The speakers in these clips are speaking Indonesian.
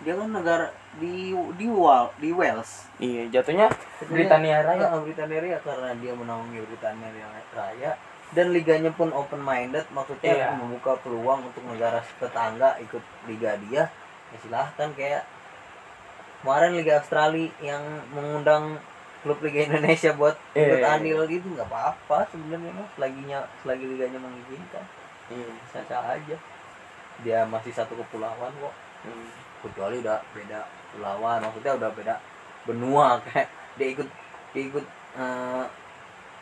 dia kan negara di di Wal di Wales. Iya jatuhnya Britania Raya. Ah, Britania Raya karena dia menaungi Britania Raya. Dan liganya pun open minded maksudnya Iya. membuka peluang untuk negara tetangga ikut liga dia. Ya silahkan kayak kemarin Liga Australia yang mengundang klub Liga Indonesia buat Iya, ikut iya, andil gitu nggak apa-apa sebenarnya mas. Selaginya selagi liganya mengizinkan. Iya. Sah aja. Dia masih satu kepulauan kok. Hmm. Kecuali udah beda pulauan maksudnya udah beda benua kayak dia ikut dia ikut eh,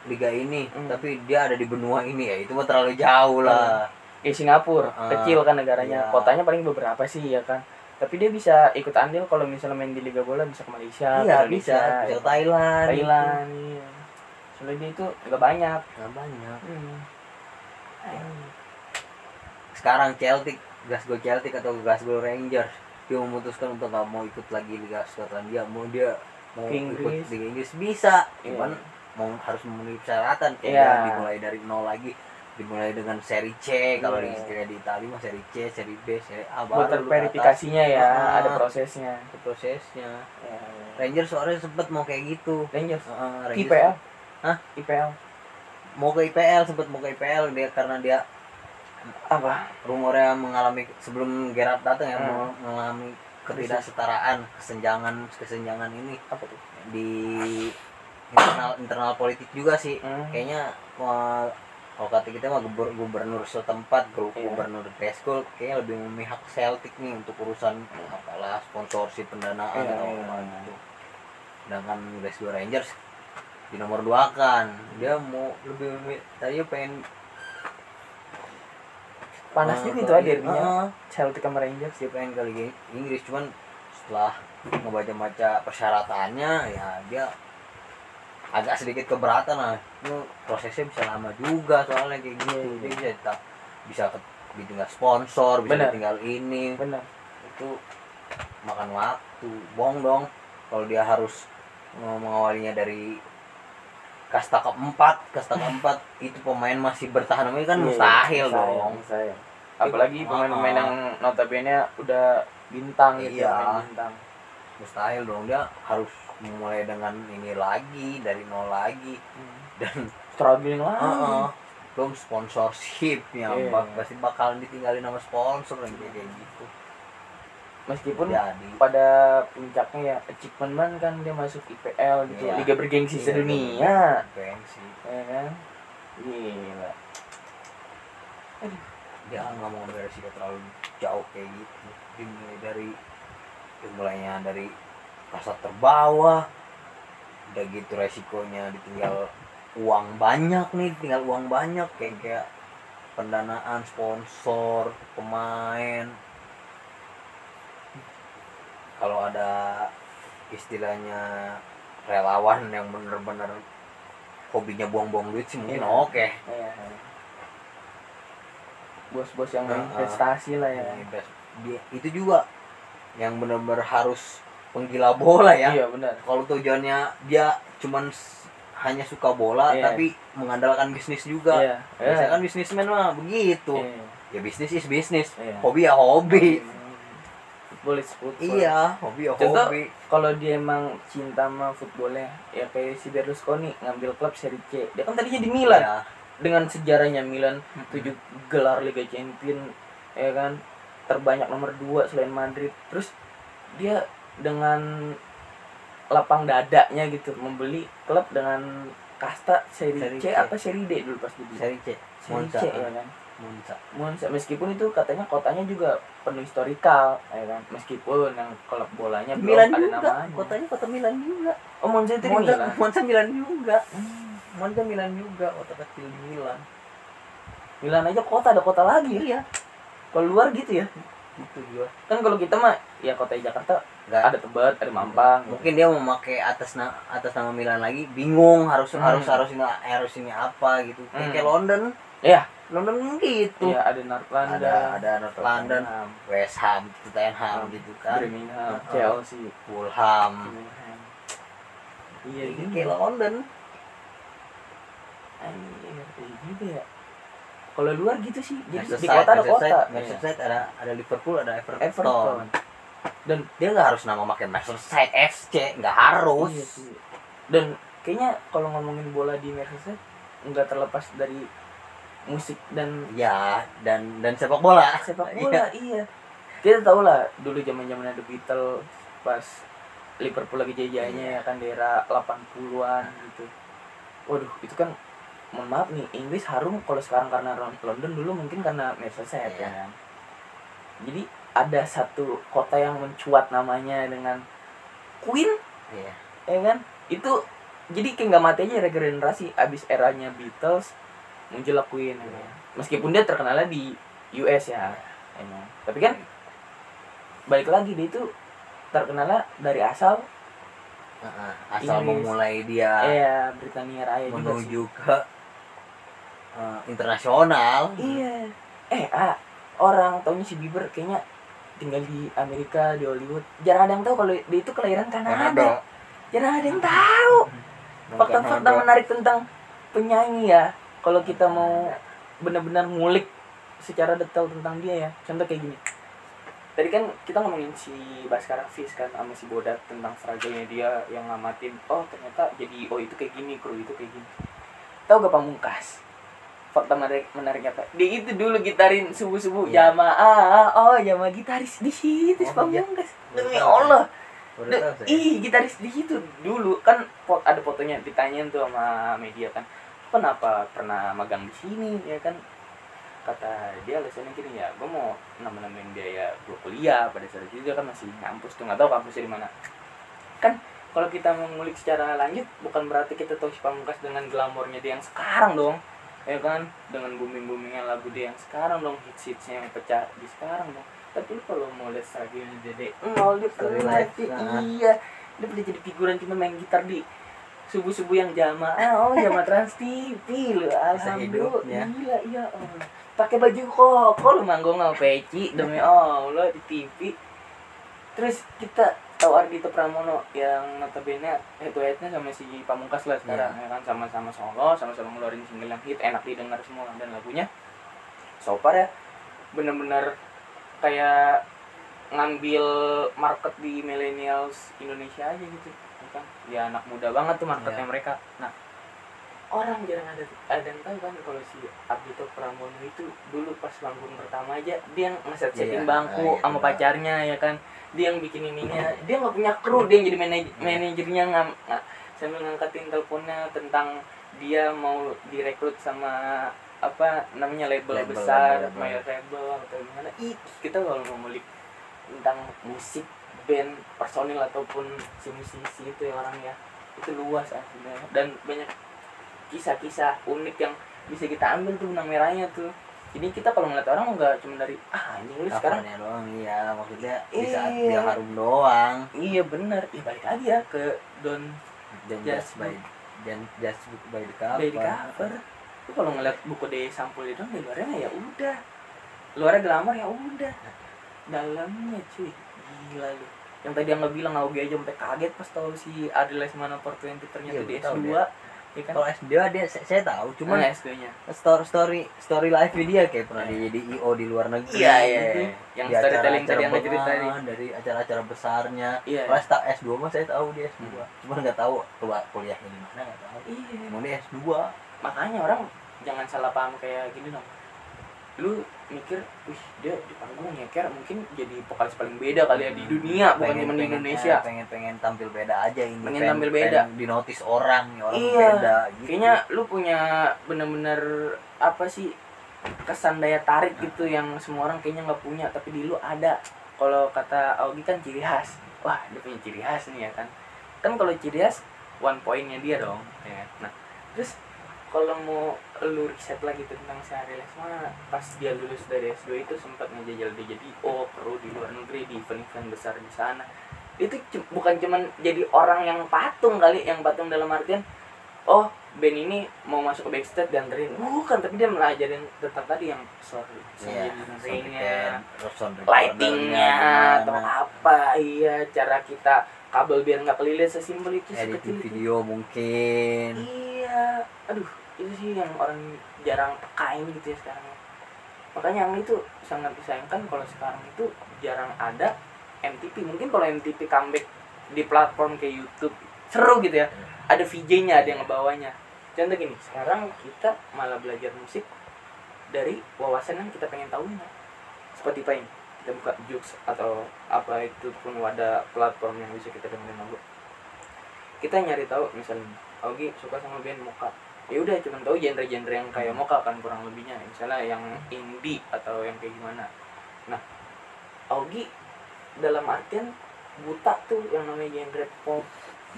liga ini Hmm. tapi dia ada di benua ini ya itu mah terlalu jauh lah Kayak Singapura Ah, kecil kan negaranya iya. kotanya paling beberapa sih ya kan tapi dia bisa ikut andil kalau misalnya main di liga bola bisa ke Malaysia iya ke bisa ya. ke Thailand Thailand iya. soalnya dia itu nggak banyak gitu. Nggak banyak hmm. sekarang Celtic Glasgow Celtic atau Glasgow Rangers dia memutuskan untuk nggak mau ikut lagi Liga Skotlandia mau dia mau Ke Inggris. ikut Liga Inggris bisa. Iya. cuman mau harus memenuhi persyaratan. Kayak Iya. dia dimulai dari nol lagi. Dimulai dengan seri C. Kalau di Iya. istilah di Italia mah seri C seri B seri A baru terverifikasinya ya Ah. ada prosesnya. itu prosesnya. Ya, Rangers soalnya sempet mau kayak gitu. Rangers? Heeh, Rangers. IPL Hah? IPL mau ke IPL sempet mau ke IPL dia karena dia apa rumornya mengalami sebelum Gerard datang ya Hmm. mengalami ketidaksetaraan kesenjangan kesenjangan ini apa tuh di internal internal politik juga sih Hmm. kayaknya wah, kalau kata kita mah gubernur, gubernur setempat gu- Iya. gubernur Glasgow kayaknya lebih memihak Celtic nih untuk urusan apalah sponsorship pendanaan Iya, atau iya. apa gitu sedangkan Glasgow Rangers di nomor dua kan dia mau lebih, tadinya pengen panas eh, juga itu ada derbynya Heeh. Celtic sama Rangers dia pengen ke Liga Inggris. Cuman setelah ngebaca-baca persyaratannya ya dia agak sedikit keberatan lah. Itu prosesnya bisa lama juga soalnya kayak gitu. Iya. dia bisa tetap bisa ditinggal sponsor bisa Benar. tinggal ini. Benar. Itu makan waktu bohong dong. Kalau dia harus mengawalinya dari kasta keempat kasta keempat itu pemain masih bertahan. Ini kan Iya, mustahil mustahil, dong. mustahil. Apalagi Ah, pemain-pemain yang notabene udah bintang gitu Iya. main bintang. Mustahil dong dia harus memulai dengan ini lagi dari nol lagi dan struggling lah Heeh. belum sponsorship ya Iya. bak- pasti bakalan ditinggalin sama sponsor yang kayak gitu. Meskipun jadi. pada puncaknya ya achievement kan dia masuk IPL gitu. Iya. liga bergengsi Iya, sedunia. Gengsi ya kan? Gila nggak mau ngambil resiko terlalu jauh kayak gitu. Dimulai dari dimulainya dari kasat terbawah. Udah gitu resikonya ditinggal uang banyak nih tinggal uang banyak. Kayak kayak pendanaan sponsor pemain. Kalau ada istilahnya relawan yang bener-bener hobinya buang-buang duit sih mungkin Iya. oke. Iya. Bos-bos yang Heeh. investasi lah ya. Invest- itu juga yang benar-benar harus penggila bola ya. Iya benar. Kalau tujuannya dia cuman hanya suka bola Iya. tapi mengandalkan bisnis juga. Iya. Biasanya kan bisnismen mah begitu. Iya. ya bisnis is bisnis. Iya. hobi ya hobi. Football is football. Iya hobi ya Contoh, hobi. kalau dia emang cinta sama footballnya ya kayak si Berlusconi ngambil klub Serie C. Dia kan tadinya di Milan. Iya. Dengan sejarahnya Milan tujuh gelar Liga Champion ya kan? Terbanyak nomor dua selain Madrid. Terus dia dengan lapang dadanya gitu membeli klub dengan kasta Serie Serie C C. apa Serie D dulu pas dibeli? Seri C. Serie Monza. C ya kan? Monza. Monza. Meskipun itu katanya kotanya juga penuh historikal ya kan? Meskipun yang klub bolanya Milan belum ada juga. namanya. Kotanya kota Milan juga. Oh Monza itu Monza Milan? Monza Milan juga Monza Milan juga kota kecil di Milan. Milan aja kota ada kota lagi. Iya. Kalau luar gitu ya. Gitu juga kan kalau kita mah ya kota Jakarta Nggak- ada Tebet ada Mampang. Gitu. mungkin dia memakai atas na atas nama Milan lagi bingung harus Hmm. harus harus ini harus ini apa gitu. Kayak, Hmm. kayak London. Iya. London gitu. Iya ada North London ada ada North London Tottenham, West Ham Tottenham Hmm. gitu kan. Birmingham Uh-uh. Chelsea. Fulham. Iya Ini gitu. kayak London Iya gitu ya kalau luar gitu sih jadi di Merseyside, kota ada kota Iya. Merseyside ada ada Liverpool ada Everton, Everton dan dia nggak harus nama makin Merseyside FC nggak harus Iya sih. Dan kayaknya kalau ngomongin bola di Merseyside nggak terlepas dari musik dan ya dan dan sepak bola sepak Iya. bola iya. Kita tahu lah dulu zaman-zaman ada Beatles pas Liverpool lagi jajahnya ya kan di era 80-an gitu. Waduh, itu kan mohon maaf nih, Inggris harum kalau sekarang karena London dulu mungkin karena Merseyside Iya. ya kan. Jadi ada satu kota yang mencuat namanya dengan Queen Iya. ya kan itu jadi kayak nggak mati aja regenerasi abis eranya Beatles muncul Queen ya kan? meskipun dia terkenalnya di US ya emang tapi kan balik lagi dia itu terkenalnya dari asal Heeh, asal Inggris. memulai dia ya Britania Raya juga sih. menuju ke eh, internasional. Iya. Eh ah orang taunya si Bieber kayaknya tinggal di Amerika di Hollywood. Jarang ada yang tahu kalau dia itu kelahiran Kanada jarang ada yang tahu. Fakta-fakta Kanada. menarik tentang penyanyi ya. Kalau kita mau benar-benar ngulik secara detail tentang dia ya. Contoh kayak gini. Tadi kan kita ngomongin si Baskara Fis kan sama si Bodat tentang struggle-nya dia yang ngamatin oh ternyata jadi oh itu kayak gini kru itu kayak gini. Tahu gak pamungkas fakta menarik menariknya apa? Dia itu dulu gitarin subuh subuh Iya. jamaah. Oh jamaah gitaris di situ si Oh, iya. pamungkas Baru demi Allah. tahu saya. ih gitaris di situ. Dulu kan ada fotonya ditanyain tuh sama media kan kenapa pernah magang di sini? Ya kan. Kata dia alasannya gini ya gue mau nambah-nambahin biaya gue kuliah pada saat itu dia kan masih kampus tuh nggak tahu kampusnya di mana. Kan kalau kita mengulik secara lanjut bukan berarti kita tahu si Pamungkas dengan glamornya dia yang sekarang dong ya kan? Dengan booming boomingnya lagu dia yang sekarang dong hits hitsnya yang pecah di sekarang dong. Tapi lu kalau mau lihat struggle dede mau lihat life, nah. iya. Dia boleh jadi figuran cuma main gitar di subuh subuh yang jamaah oh jamaah trans TV lu. Alhamdulillah gila iya oh. pakai baju koko lu manggung sama peci demi allah di TV terus kita tahu Ardito Pramono yang notabene head to headnya sama si Pamungkas lah sekarang ya kan? Sama-sama solo sama-sama ngeluarin single yang hit enak didengar semua dan lagunya. So far ya bener-bener kayak ngambil market di millennials Indonesia aja gitu ya kan? Ya anak muda banget tuh marketnya Iya. mereka. Nah orang jarang ada ada yang tahu kan kalau si Ardito Pramono itu dulu pas manggung pertama aja dia yang ngeset setting Iya, bangku ah, iya, sama pacarnya ya kan dia yang bikin ininya dia nggak punya kru dia yang jadi manaj Iya. manajernya ngam nga- sambil ngangkatin teleponnya tentang dia mau direkrut sama apa namanya label, Label, besar label. mayor label atau gimana ih kita kalau mau ngulik tentang musik band personil ataupun si musisi itu ya orang ya itu luas aslinya dan banyak kisah-kisah unik yang bisa kita ambil tuh benang merahnya tuh jadi kita kalau ngeliat orang nggak cuma dari ah ini lu sekarang. Doang iya maksudnya di saat Iya. dia harum doang. Iya bener. Ya balik lagi ya ke Don dan Just by dan just by the cover. By the cover. Lu kalau ngeliat buku de sampul itu di luarnya ya udah. Luarnya glamour ya udah. Dalamnya cuy. Gila lu. Yang tadi yang nggak bilang AUG aja sampai kaget pas tahu si Adel Lesmana Portwenty ternyata Iya, di tahu S2 dia. Ya kan? Kalau S2 dia saya, saya tahu cuman Nah, S2 nya story story story live dia kayak pernah dia jadi IO di luar negeri Iya, iya, gitu. iya. Yang storytelling tadi yang ngeceritain. berenang, dari acara-acara besarnya. Iya. Pas tak S2 mah saya tahu dia S2 cuman nggak tahu keluar kuliahnya di mana nggak tahu. Iya. Mau dia S2 makanya orang jangan salah paham kayak gini dong. Lu mikir wih dia di panggung nyeker mungkin jadi vokalis paling beda kali ya di dunia bukan Pengen- cuma di pengen- Indonesia. eh, pengen pengen tampil beda aja ini Pengen tampil beda. di notice orang nih orang Iya. beda gitu. Kayaknya lu punya bener-bener apa sih kesan daya tarik gitu yang semua orang kayaknya nggak punya. Tapi di lu ada. Kalau kata Augie kan ciri khas. Wah dia punya ciri khas nih ya kan. Kan kalau ciri khas one pointnya dia dong ya nah terus kalau mau lu riset lagi tentang si Ariel Lesmana pas dia lulus dari S2 itu sempat ngejajal dia jadi oh kru di luar negeri di event-event besar di sana. Itu bukan cuman jadi orang yang patung kali yang patung dalam artian oh band ini mau masuk ke backstage dan ring bukan tapi dia melajarin tentang tadi yang sorry Iya, ringnya lightingnya atau apa iya cara kita kabel biar nggak kelilit sesimpel itu sekecil itu. video mungkin. Iya aduh itu sih yang orang jarang pekain gitu ya sekarang makanya yang itu sangat disayangkan kalau sekarang itu jarang ada MTP mungkin kalau MTP comeback di platform kayak YouTube seru gitu ya. Ada VJ-nya ada yang ngebawanya. Contoh gini sekarang kita malah belajar musik dari wawasan yang kita pengen tahu nih Spotify ini kita buka Jux atau apa itu pun wadah platform yang bisa kita dengerin lagu. Kita nyari tahu misalnya Ogi suka sama band Moka ya udah cuma tahu genre-genre yang kayak Moka kan kurang lebihnya misalnya yang indie atau yang kayak gimana. Nah Ogi dalam artian buta tuh yang namanya genre pop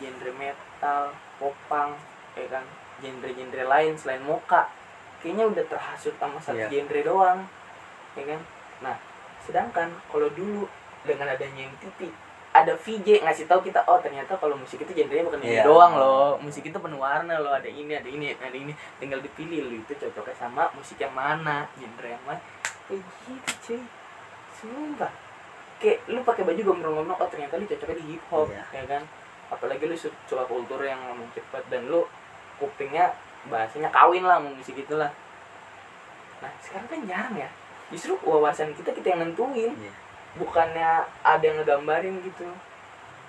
genre metal popang ya kan? Genre-genre lain selain Moka kayaknya udah terhasut sama satu Iya. genre doang ya kan? Nah sedangkan kalau dulu dengan adanya MTV ada VJ ngasih tahu kita oh ternyata kalau musik itu genrenya bukan ini Iya. doang loh. Musik itu penuh warna loh. Ada ini ada ini ada ini. Tinggal dipilih lu itu cocoknya sama musik yang mana genre yang mana. Kayak gitu cuy. Sumpah. Kayak lu pakai baju gombrong-gombrong oh ternyata lu cocoknya di hip hop Iya. ya kan? Apalagi lu su- suka kultur yang ngomong cepet dan lu kupingnya bahasanya kawin lah mau musik itulah. Nah sekarang kan jarang ya. Justru wawasan kita kita yang nentuin. Iya. Bukannya ada yang ngegambarin gitu.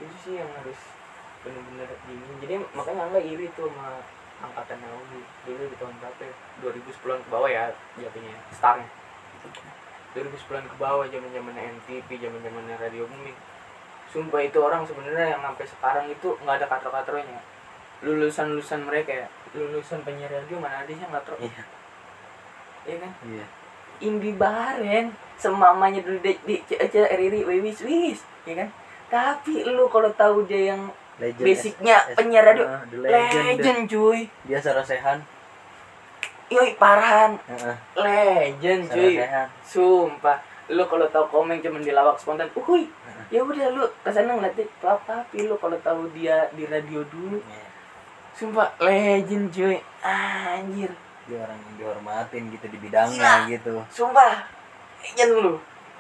Itu sih yang harus bener-bener gini jadi makanya angga iri tuh sama angkatan Naomi dulu di tahun berapa ya? 2010an ke bawah ya jatuhnya startnya 2010an ke bawah zaman zaman MTV zaman zaman radio booming sumpah itu orang sebenarnya yang sampai sekarang itu nggak ada katro-katronya lulusan lulusan mereka ya lulusan penyiar radio mana ada sih yang katro Iya. ya kan? Iya. Indi Baren semamanya dulu di, di aja Riri Wis Wis ya kan tapi lu kalau tahu dia yang Legend. basicnya S- penyiar radio Ah, legend. legend cuy Dia sarasehan. yoi parahan Heeh. legend cuy Sarasehan. sumpah lu kalau tahu komen cuman di lawak spontan uhuy ya udah lu ke sana ngeliatin pelap tapi lu kalau tahu dia di radio dulu Iya. sumpah legend cuy anjir Dia orang yang dihormatin gitu di bidangnya gitu. sumpah legend lu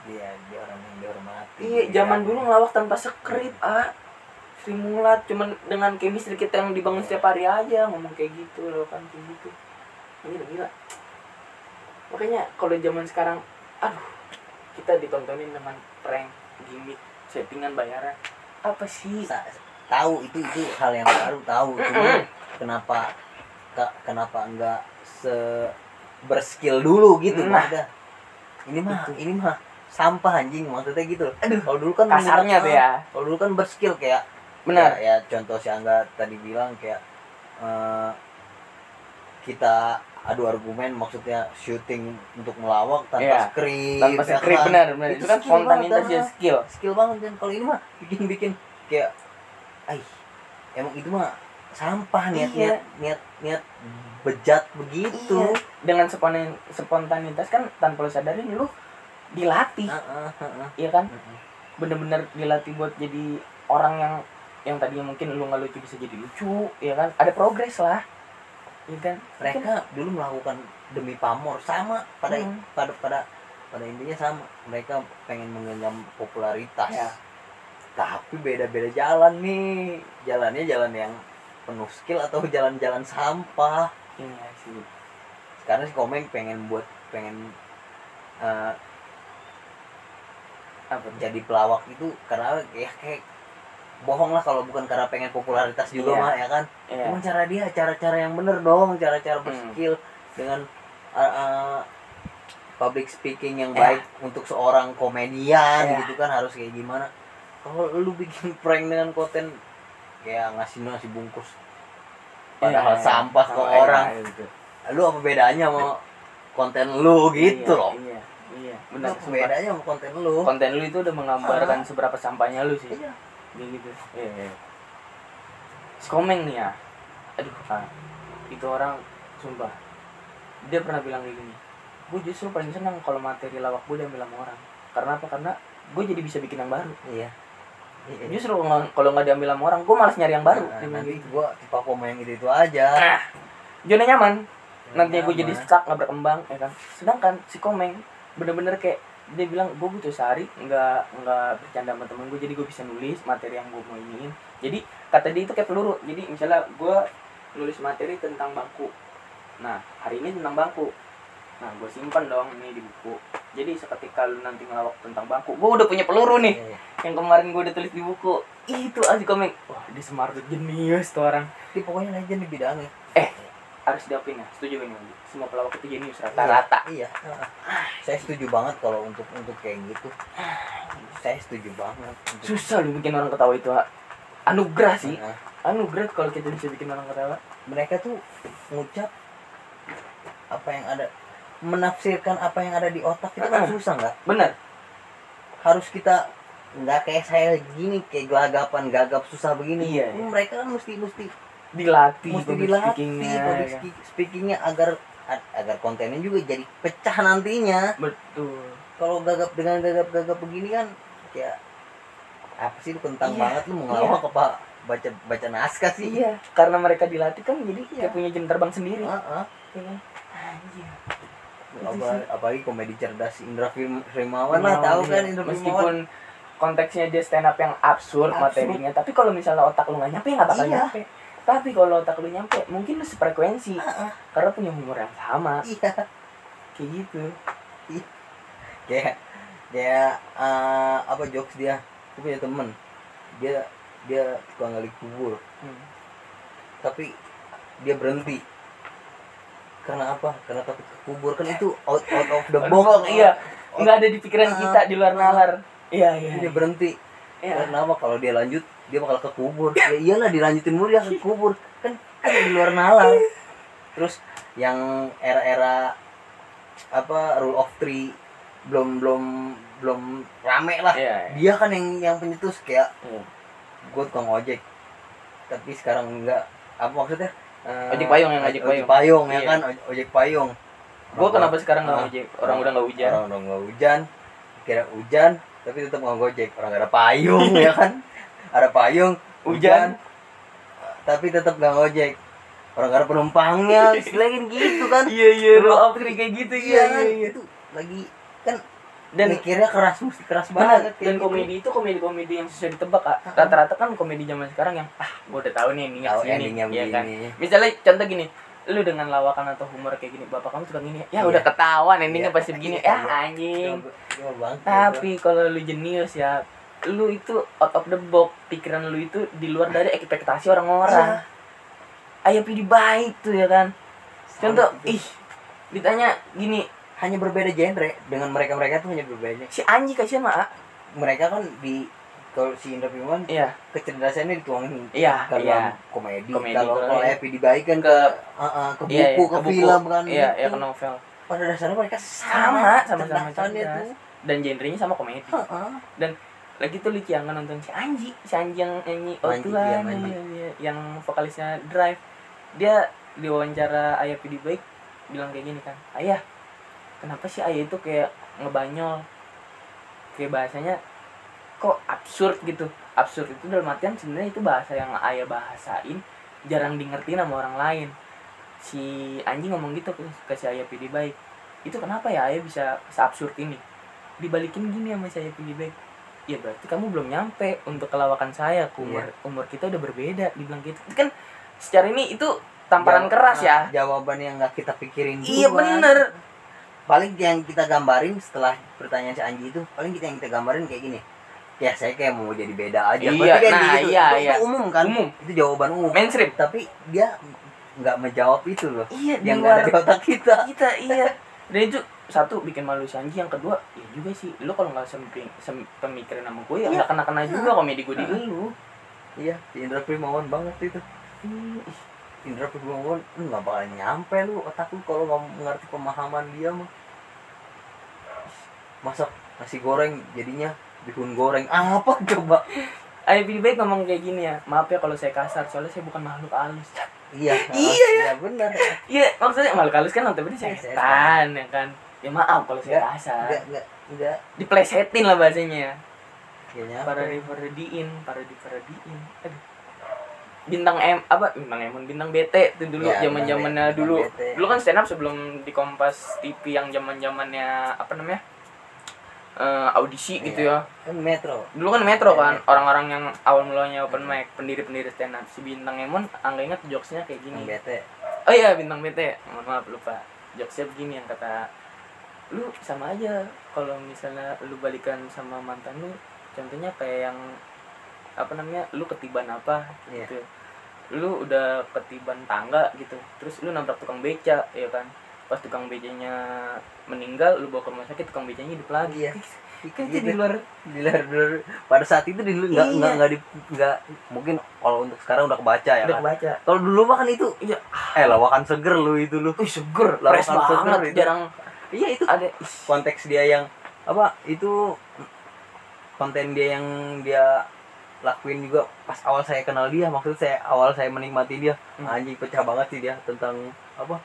Dia dia orang yang dihormati. Iya, zaman dulu ngelawak tanpa skrip, ah. Sri Mulat cuman dengan chemistry kita yang dibangun setiap hari aja ngomong kayak gitu loh kan kayak gitu. Ini gila. Makanya kalau zaman sekarang, aduh, kita ditontonin dengan prank, gimmick, settingan bayaran. Apa sih? Tahu itu itu hal yang baru tahu cuma kenapa kenapa enggak se berskill dulu gitu Nah. Ini mah Itu. ini mah sampah anjing maksudnya gitu Aduh, kalau dulu kan Kasarnya tuh ya. kalau dulu kan berskill kayak Benar. ya, ya contoh si Angga tadi bilang kayak eh, kita adu argumen maksudnya syuting untuk melawak tanpa Iya, skrip Tanpa ya skrip kan? benar, benar. Itu Itu kan spontanitas ya ah. skill. skill banget kan kalau ini mah bikin bikin kayak ay emang itu mah sampah niat Iya. niat niat niat bejat begitu Iya. Dengan spontan spontanitas kan tanpa lu sadarin lu dilatih, Heeh, heeh, iya kan? bener-bener dilatih buat jadi orang yang yang tadinya mungkin lu nggak lucu bisa jadi lucu ya kan ada progres lah ya kan mereka dulu melakukan demi pamor sama pada Hmm. pada pada pada intinya sama mereka pengen menggenggam popularitas Ya. tapi beda-beda jalan nih jalannya jalan yang penuh skill atau jalan-jalan sampah iya sih sekarang si komeng pengen buat pengen eh, apa jadi pelawak itu karena ya kayak bohong lah kalau bukan karena pengen popularitas juga Iya. mah ya kan Iya. Cara dia cara-cara yang bener dong cara-cara Hmm. berskill dengan uh, uh, public speaking yang Ya. baik untuk seorang komedian Ya. gitu kan harus kayak gimana kalau lu bikin prank dengan konten kayak ngasih nasi bungkus padahal Iya, sampah ke orang. gitu. lu apa bedanya sama konten lu gitu Iya, loh iya. Iya lu benar bedanya sama konten lu? Konten lu itu udah menggambarkan seberapa sampahnya lu sih. Iya. Gitu. Iya iya. Si komeng nih ya. Aduh ah, itu orang sumpah. Dia pernah bilang kayak gini gue justru paling senang kalau materi lawak gue diambil sama orang. Karena apa? Karena gue jadi bisa bikin yang baru. Iya Iya. Justru nggak- kalau nggak diambil sama orang gue malas nyari yang baru. Nah, nanti gitu. gua tipe komen gitu itu aja. Nah zona nyaman. Nanti gue jadi stuck nggak berkembang ya kan. Sedangkan si komeng bener-bener kayak dia bilang gue butuh sehari nggak nggak bercanda sama temen gue jadi gue bisa nulis materi yang gue mau iniin jadi kata dia itu kayak peluru. Jadi misalnya gue nulis materi tentang bangku. Nah hari ini tentang bangku nah gue simpan dong ini di buku jadi seketika lu nanti ngelawak tentang bangku gue udah punya peluru nih Iya. yang kemarin gue udah tulis di buku itu aja komik wah dia smart jenius tuh orang Dia pokoknya legend di bidangnya. harus diapain ya setuju Wandi? semua pelawak itu jenius rata-rata Iya. heeh. Saya setuju banget kalau untuk untuk kayak gitu. Saya setuju banget. Untuk, susah lu bikin orang ketawa itu Ha. anugerah sih anugerah kalau kita bisa bikin orang ketawa mereka tuh ngucap apa yang ada menafsirkan apa yang ada di otak itu kan susah nggak bener harus kita nggak kayak saya gini kayak gelagapan gagap susah begini Iya, iya. mereka kan mesti mesti dilatih mesti dilatih speakingnya, public ya kan? speakingnya agar agar kontennya juga jadi pecah nantinya betul kalau gagap dengan gagap gagap begini kan kayak apa sih lu kentang Iya, banget lu mau ngelawak apa baca baca naskah sih iya karena mereka dilatih kan jadi Iya. kayak punya jam terbang sendiri Heeh. ya kan? Anjir. Apa- apalagi komedi cerdas Indra Fim- Rimawan lah tahu kan Indra Rimawan meskipun konteksnya dia stand up yang absurd, Absurd. materinya. Tapi kalau misalnya otak lu nggak nyampe nggak bakal Iya. nyampe. Tapi kalau otak lu nyampe mungkin lu sefrekuensi. Karena punya humor yang sama. Iya. Kayak gitu. Kayak kayak eh, apa jokes dia? Aku punya temen. Dia dia tukang gali kubur. Hmm. tapi dia berhenti karena apa? Karena takut kubur. Kan itu out out of the Box, iya. Nggak ada di pikiran Ah, kita di luar nalar. Iya iya. Dia berhenti. Iya. karena apa? Kalau dia lanjut dia bakal ke kubur. Ya iyalah dilanjutin mulu dia ke kubur. Kan kan di luar nalar. Terus yang era-era apa rule of three belum belum belum rame lah. Iya iya. dia kan yang yang penyetus kayak Iya. gue tukang ojek. Tapi sekarang enggak. Apa maksudnya Eh, Ojek payung yang ojek ojek payung. payung ya Iya. kan? Oj- ojek payung. Gua kenapa sekarang nggak ojek orang udah nggak hujan. Orang udah nggak hujan. Kira hujan tapi tetap nggak gojek orang ada payung ya kan? Ada payung Hujan. tapi tetap nggak ngojek. Orang ada penumpangnya kan gitu kan? Iya iya. Of of three kayak gitu iya iya kan? iya iya. Itu lagi kan dan mikirnya keras mesti keras banget dan gitu. komedi itu komedi-komedi yang susah ditebak kak rata-rata kan komedi zaman sekarang yang ah gua udah tahu nih endingnya sini endingnya ya kan misalnya contoh gini lu dengan lawakan atau humor kayak gini bapak kamu suka gini ya Iya. udah ketahuan endingnya Iya. pasti begini Iya, ya iya. anjing tapi kalau lu jenius ya lu itu out of the box pikiran lu itu di luar dari ekspektasi Iya. orang-orang ayah pilih baik tuh ya kan contoh Sama itu. ih ditanya gini hanya berbeda genre dengan mereka mereka tuh hanya berbeda si Anji kasihan mah ah. mereka kan di kalau si Indra Firman iya kecerdasannya dituangin Iya, ke dalam iya. komedi. Komedi, kalau kalau kalau iya. Happy dibaik kan ke ke uh, uh, ke buku iya, iya, ke, film kan iya iya ke novel pada dasarnya mereka sama sama cerdasannya cerdas. tuh dan genrenya sama komedi Heeh. lagi tuh lucu yang nonton si Anji si Anji yang nyanyi oh Tuhan iya, iya, iya. yang vokalisnya Drive dia di wawancara Ayah Pidi Baik bilang kayak gini kan Ayah kenapa sih Ayah itu kayak ngebanyol? Kayak bahasanya kok absurd gitu. Absurd itu dalam artian sebenarnya itu bahasa yang Ayah bahasain jarang di ngertiin sama orang lain. Si Anji ngomong gitu ke, ke si Ayah Pidi Baik. Itu kenapa ya Ayah bisa seabsurd ini? Dibalikin gini sama saya Pidi Baik. Ya berarti kamu belum nyampe untuk kelawakan saya. Umur umur kita udah berbeda dibilang gitu. Kan secara ini itu tamparan Jawab- keras ya. nah, jawaban yang nggak kita pikirin iya bener paling yang kita gambarin setelah pertanyaan si Anji itu paling kita yang kita gambarin kayak gini. Ya saya kayak mau jadi beda aja. Iya, Berarti nah, gitu. iya, Itu- iya. itu umum kan? Umum. itu jawaban umum. Mainstream. Tapi dia nggak menjawab itu loh. Iya di yang nggak ada di otak kita. kita iya. Dan itu satu bikin malu si Anji. Yang kedua ya juga sih. Lu kalau nggak semping sem pemikiran sama gue ya Iya. nggak kena kena juga komedi gue di lu. Iya si Indra Primawan banget itu. Hmm, ih, Indra lu nggak bakal nyampe lu otak lu kalau nggak mengerti pemahaman dia mah masak nasi goreng jadinya bihun goreng apa coba Ayah Pidi Baik ngomong kayak gini ya maaf ya kalau saya kasar soalnya saya bukan makhluk halus iya Iya, iya benar Iya, maksudnya makhluk halus kan notabene Setan. setan ya kan. Ya maaf kalau saya kasar. enggak enggak enggak Diplesetin lah bahasanya. ya nyampe Parodi parodiin, parodi parodiin. Aduh. Bintang M apa bintang M bintang BT tuh dulu Ya, zaman-zamannya Bintang dulu. BT. Dulu kan stand up sebelum di Kompas TV yang zaman-zamannya apa namanya? Eh, audisi Iya. gitu ya. kan metro Dulu kan Metro kan, Iya. orang-orang yang awal mulanya open mic, pendiri-pendiri stand up. Si Bintang Emon, angga ingat jokesnya kayak gini. bete Oh iya bintang BT, mohon maaf lupa. Jokesnya begini yang kata lu sama aja kalau misalnya lu balikan sama mantan lu contohnya kayak yang apa namanya lu ketiban apa Iya. gitu. Lu udah ketiban tangga gitu. Terus lu nabrak tukang beca ya kan. Pas tukang becanya meninggal lu bawa ke rumah sakit tukang becanya hidup lagi. Iya. kan Gitu. di luar. di luar, di luar- pada saat itu di nggak Iya. nggak nggak di nggak mungkin kalau untuk sekarang udah kebaca ya udah kan. kebaca. Kalau dulu mah kan itu iya. eh lawakan seger lu itu lu. Wih seger, Lawakan fresh seger banget, itu. jarang. Iya itu ada. konteks dia yang apa itu konten dia yang dia lakuin juga pas awal saya kenal dia maksud saya awal saya menikmati dia. Hmm. anjing pecah banget sih dia tentang apa?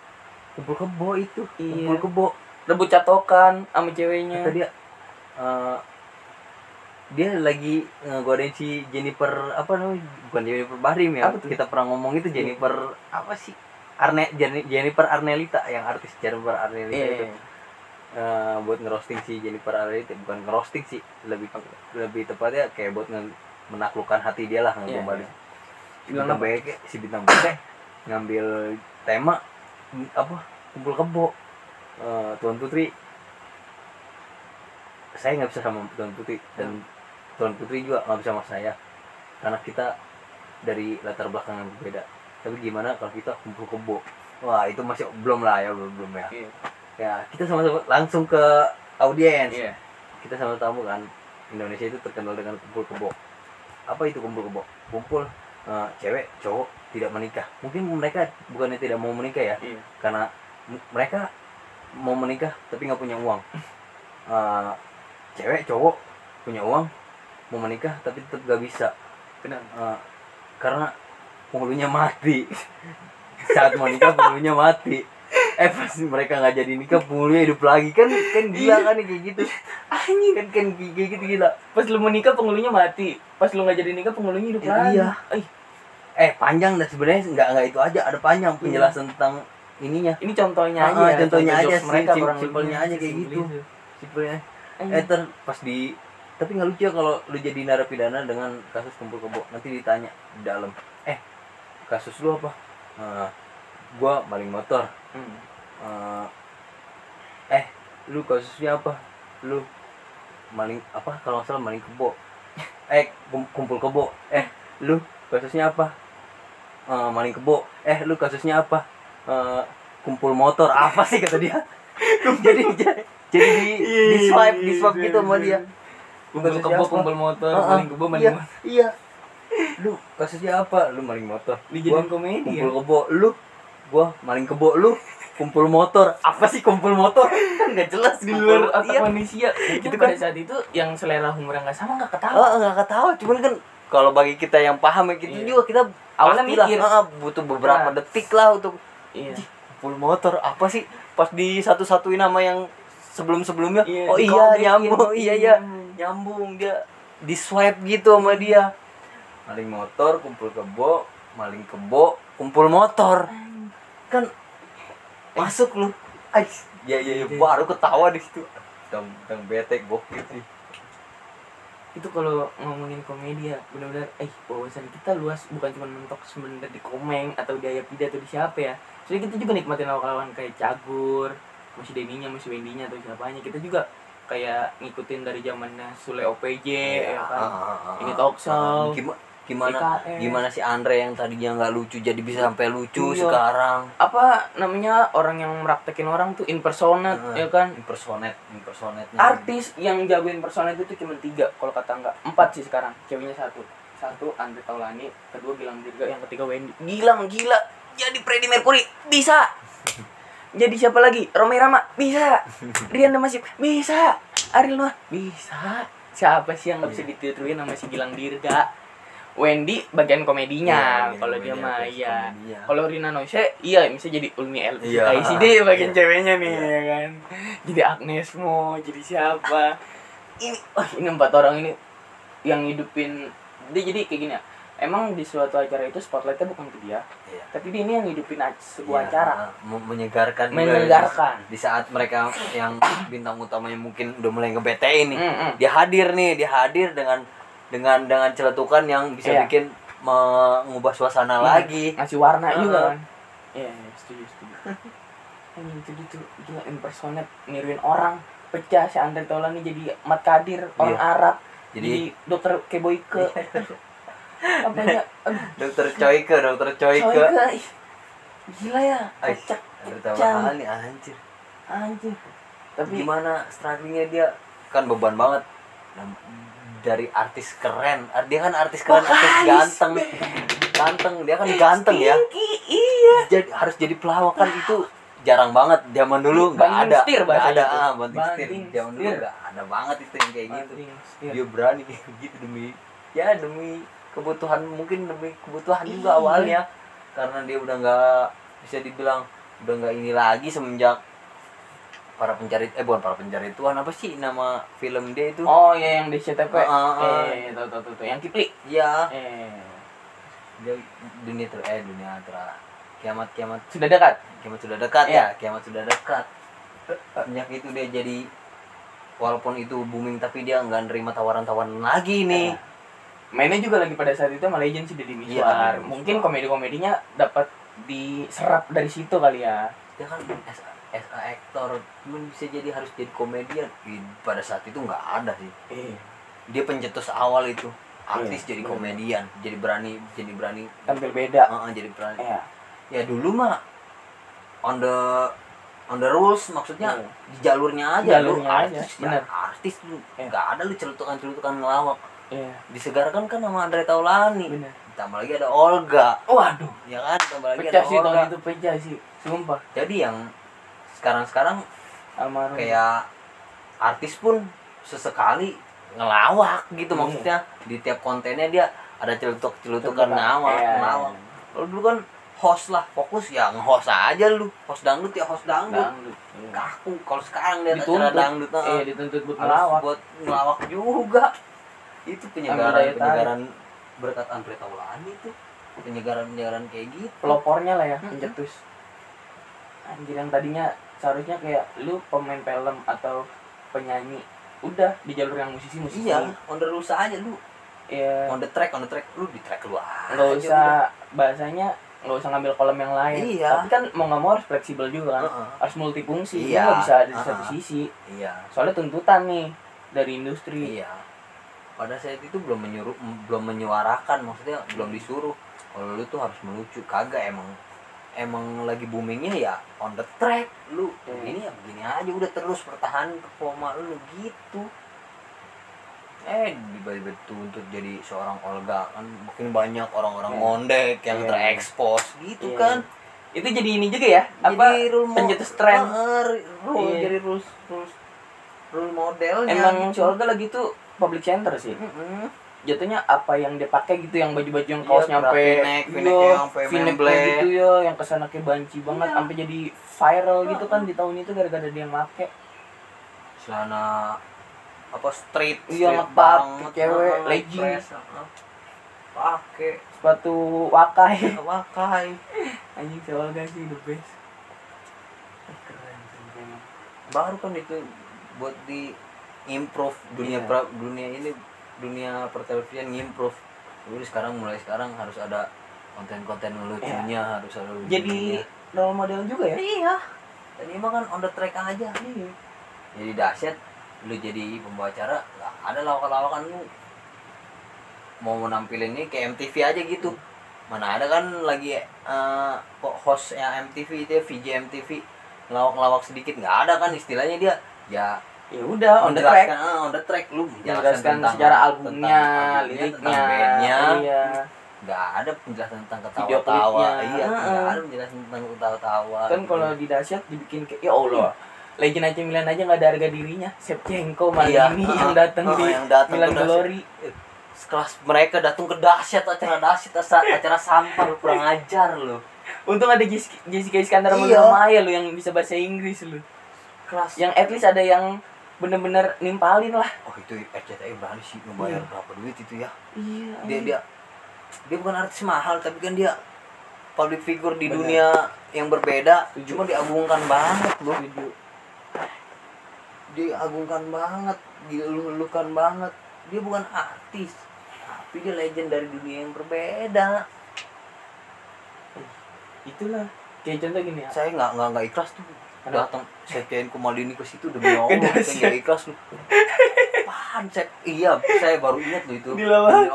Kumpul kebo itu. Iya. kumpul kebo. Rebut catokan sama ceweknya. kata dia eh, dia lagi ngegodain si Jennifer apa namanya? Bukan Jennifer Bahrim ya kita pernah ngomong itu Jennifer apa sih? Arne Jenni- Jennifer Arnelita yang artis Jennifer Arnelita Iya. itu. Eh, buat ngerosting si Jennifer Arnelita bukan ngerosting sih lebih lebih tepatnya kayak buat nge- menaklukkan hati dia lah ngegombalin iya. si Bilang bintang beke si bintang beke ngambil tema apa kumpul kebo. Eh, Tuan Putri. Saya nggak bisa sama Tuan Putri dan Tuan Putri juga nggak bisa sama saya. Karena kita dari latar belakang yang berbeda. Tapi gimana kalau kita kumpul kebo? Wah itu masih belum lah ya belum belum ya. Iya. ya kita sama-sama langsung ke audiens. Iya. kita sama tamu kan. Indonesia itu terkenal dengan kumpul kebo apa itu kumpul kebo kumpul eh, cewek cowok tidak menikah. Mungkin mereka bukannya tidak mau menikah ya? Iya. karena mereka mau menikah tapi nggak punya uang. Eh, cewek cowok punya uang mau menikah tapi tetap gak bisa. Benar. Eh, karena penghulunya mati. Saat mau nikah penghulunya mati eh pas mereka nggak jadi nikah penghulunya hidup lagi. Kan kan gila kan kayak gitu. Anjing. kan kan kayak gitu gila. Pas lu mau nikah penghulunya mati. Pas lu nggak jadi nikah penghulunya hidup Eh, lagi. iya. Eh, panjang dan sebenarnya. Nggak nggak itu aja. Ada panjang penjelasan tentang ininya. Ini contohnya Ah, aja. ah, contohnya contoh aja, jokes mereka sim- kurang simpelnya aja kayak gitu. itu. simpelnya. Eh ter pas di tapi nggak lucu ya kalau lu jadi narapidana dengan kasus kumpul kebo. Nanti ditanya di dalam. Eh kasus lu apa? "Eh, gua maling motor. Hmm. Eh, eh lu kasusnya apa? Lu maling apa? Kalau salah maling kebo. Eh kum- kumpul kebo. Eh lu kasusnya apa? Eh, maling kebo. Eh lu kasusnya apa? Eh, kumpul motor. Apa sih kata dia? Jadi jadi jadi di, di swipe di swipe gitu sama dia. Kumpul kebo, kumpul motor, Ah, ah, maling kebo, maling iya, motor. iya. Lu kasusnya apa? Lu maling motor. Dijadiin Gua komedi kumpul ya. kebo. Lu gua maling kebo. Lu kumpul motor apa sih kumpul motor kan nggak jelas Di luar otak iya. manusia. Itu Gitu pada kan. saat itu yang selera humor nggak sama nggak ketawa. oh nggak ketawa cuman kan kalau bagi kita yang paham gitu Iya. juga kita Awalnya mikir. ah, butuh beberapa Nah. detik lah untuk Iya. kumpul motor apa sih pas di satu-satuin nama yang sebelum sebelumnya Iya, oh iya nyambung iya iya nyambung dia di swipe gitu sama dia maling motor kumpul kebo maling kebo kumpul motor kan masuk lu. Ais, ya ya, ya baru ketawa di situ. Tang tang bete gokil sih. Itu kalau ngomongin komedi ya benar-benar eh wawasan kita luas bukan cuma mentok sebenarnya di komeng atau di Ayapida atau di siapa ya. Soalnya kita juga nikmatin lawan-lawan kayak Cagur masih Deninya masih Wendinya atau siapanya. Kita juga kayak ngikutin dari zamannya Sule OPJ ya kan? Ini talk show. gimana gimana IKN. gimana si Andre yang tadinya nggak lucu jadi bisa sampai lucu Iya. sekarang? Apa namanya orang yang meraktekin orang tuh impersonate Heeh. ya kan? impersonate impersonate artis yang jago impersonate itu cuma tiga kalau kata enggak empat sih sekarang ceweknya satu. Satu Andre Taulani kedua Gilang Dirga yang ketiga Wendy. Gilang gila! Jadi Freddie Mercury bisa! Jadi siapa lagi? Romai Rama bisa! Rian Damasif bisa! Ariel Noah bisa! Siapa sih yang nggak bisa ditiruin sama si Gilang Dirga Wendy bagian komedinya Iya, kalau dia mah iya komedinya. kalau Rina Nose iya bisa jadi Ulmi El Iya. ICD bagian Iya. ceweknya nih Iya. ya kan jadi Agnes Mo jadi siapa ini oh ini empat orang ini yang hidupin dia jadi kayak gini ya emang di suatu acara itu spotlightnya bukan ke dia Iya. tapi dia ini yang hidupin sebuah Iya, acara me- menyegarkan menyegarkan di saat mereka yang bintang utamanya mungkin udah mulai ngebetein nih Mm, mm. dia hadir nih dia hadir dengan dengan dengan celetukan yang bisa Iya. bikin mengubah suasana lagi. Ngasih warna Heeh. juga kan. Iya iya, setuju setuju. Anjing itu dia tuh gila impersonate niruin orang. Pecah si Andre Taulani jadi Mat Kadir orang Arab. Jadi, Jadi dokter Keboike apa ya? Dokter Coike, dokter Coike. Gila ya kocak. kecam tambahan nih anjir. anjing. Tapi Gimana strugglingnya dia? Kan beban banget. Dari artis keren, Ar- dia kan artis keren, artis Vokalis, ganteng, ganteng, dia kan ganteng ya. Iya. Jadi harus jadi pelawak kan itu jarang banget. Zaman dulu nggak ada. Setir nggak ada ah banting setir Banting zaman dulu setir. nggak ada banget itu yang kayak gitu. Setir. dia berani gitu demi ya demi kebutuhan mungkin demi kebutuhan juga Iya. awalnya. Karena dia udah nggak bisa dibilang udah nggak ini lagi semenjak para pencari eh bukan para pencari Tuhan apa sih nama film dia itu? Oh ya yang di CTP Ah, ah, ah. eh tahu tahu tahu tahu. yang Kipli ya eh. Dia dunia ter eh dunia ter kiamat kiamat. Sudah dekat? Kiamat sudah dekat Iya. ya kiamat sudah dekat. Sejak itu dia jadi walaupun itu booming tapi dia nggak nerima tawaran-tawaran lagi nih. Mainnya juga lagi pada saat itu sama Legend sih Deddy Iya, Miswar Deddy mungkin Miswar. komedi-komedinya dapat diserap dari situ kali ya. Dia kan as, as a actor cuman bisa jadi harus jadi komedian. Pada saat itu nggak ada sih. Eh dia pencetus awal itu artis Iya, jadi bener. komedian jadi berani jadi berani. Tampil beda. Heeh, jadi berani. Ya ya dulu mah on the on the rules maksudnya Iya. di jalurnya aja lu Jalurnya aja, artis bener. ya, artis lu Iya. nggak ada lu celutukan celutukan ngelawak. Iya. Disegarkan kan sama Andre Taulani benar ditambah lagi ada Olga. Waduh. Ya kan ditambah lagi pecah ada sih Olga. itu pecah sih. Sumpah. Jadi yang sekarang-sekarang almarhum kayak artis pun sesekali ngelawak gitu Iya. maksudnya di tiap kontennya dia ada celutuk celutukan Celutukan. ngelawak Iya. ngelawak kalau dulu kan host lah fokus ya nge-host aja lu host dangdut ya host dangdut dangdut iya. kaku kalau sekarang dia acara dangdut iya eh, dituntut buat harus melawak buat ngelawak juga itu Ambil penyegaran tarik. penyegaran berkat Andre Taulani itu penyegaran penyegaran kayak gitu pelopornya lah ya Mm-mm. pencetus anjir yang tadinya seharusnya kayak lu pemain film atau penyanyi udah di jalur yang musisi musisi iya on the rules aja lu ya on the track on the track lu di track lu aja nggak udah. usah bahasanya nggak usah ngambil kolom yang lain Iya. tapi kan mau nggak mau harus fleksibel juga kan Heeh. harus multifungsi Iya. Nggak bisa ada di satu Heeh. sisi iya soalnya tuntutan nih dari industri Iya. Pada saat itu belum menyuruh belum menyuarakan maksudnya belum disuruh kalau lu tuh harus melucu kagak emang emang lagi boomingnya ya on the track lu Hmm. ini ya begini aja udah terus pertahanan performa lu gitu eh tiba-tiba tuntut jadi seorang Olga kan makin banyak orang-orang Iya. ngondek yang Iya. terekspos gitu Iya. kan itu jadi ini juga ya apa jadi rule mo- pencetus tren rule Iya. jadi rules rules rule modelnya emang gitu. si Olga lagi tuh public center sih Mm-mm. Jatuhnya apa yang dia pakai gitu yang baju-baju yang Iya, kaos nyampe yang sampai V-neck memble. gitu ya yang ke sana kayak banci banget Iya. sampai jadi viral gitu kan di tahun itu gara-gara dia make celana apa street Iya, street banget, cewek, ah, legging. press, ah. pakai sepatu wakai pakai anjing si Olga sih the best keren sih emang. baru kan itu buat di improve dunia Iya. pra- dunia ini dunia pertelevisian improve jadi sekarang mulai sekarang harus ada konten-konten lucunya harus ada Iya. jadi lucunya. role model juga ya? Iya. Ini mah kan on the track aja. Iya. Jadi dahsyat. Lu jadi pembawa acara ada lawakan-lawakan lu. Mau menampilin ini kayak MTV aja gitu. Mana ada kan lagi eh host yang MTV itu ya, VJ MTV ngelawak-ngelawak sedikit nggak ada kan istilahnya dia. Ya ya udah on the track. Ah, on the track. Lu menjelaskan sejarah albumnya, tentang liriknya, bandnya. Iya. nggak ada penjelasan tentang ketawa-tawa. Iya nggak Heeh. ada penjelasan tentang ketawa-tawa. Kan kalau di dahsyat dibikin kayak ya Allah Legend AC Milan aja nggak ada harga dirinya. Shevchenko Iya, Maldini heeh, yang datang heeh, di yang datang Milan. Glory. Sekelas mereka datang ke dahsyat acara dahsyat acara, sampah lu kurang ajar lu. Untung ada Jessica, Iskandar Iya. Maya lu yang bisa bahasa Inggris lu. Kelas. Yang at least ada yang bener-bener nimpalin lah. Oh itu RCTI berani sih ngebayar Iya. berapa duit itu ya? Iya dia dia dia bukan artis mahal tapi kan dia public figure di Bener. dunia yang berbeda. Setuju. cuma diagungkan banget loh. Setuju. diagungkan banget dilulukan banget. Dia bukan artis tapi dia legend dari dunia yang berbeda. Itulah kayak contoh gini ya. Saya nggak nggak nggak ikhlas tuh Kenapa? datang Septian Kumaldini ke situ demi Allah saya nggak ikhlas lu apaan Sep iya saya baru ingat lu itu. Demi Allah.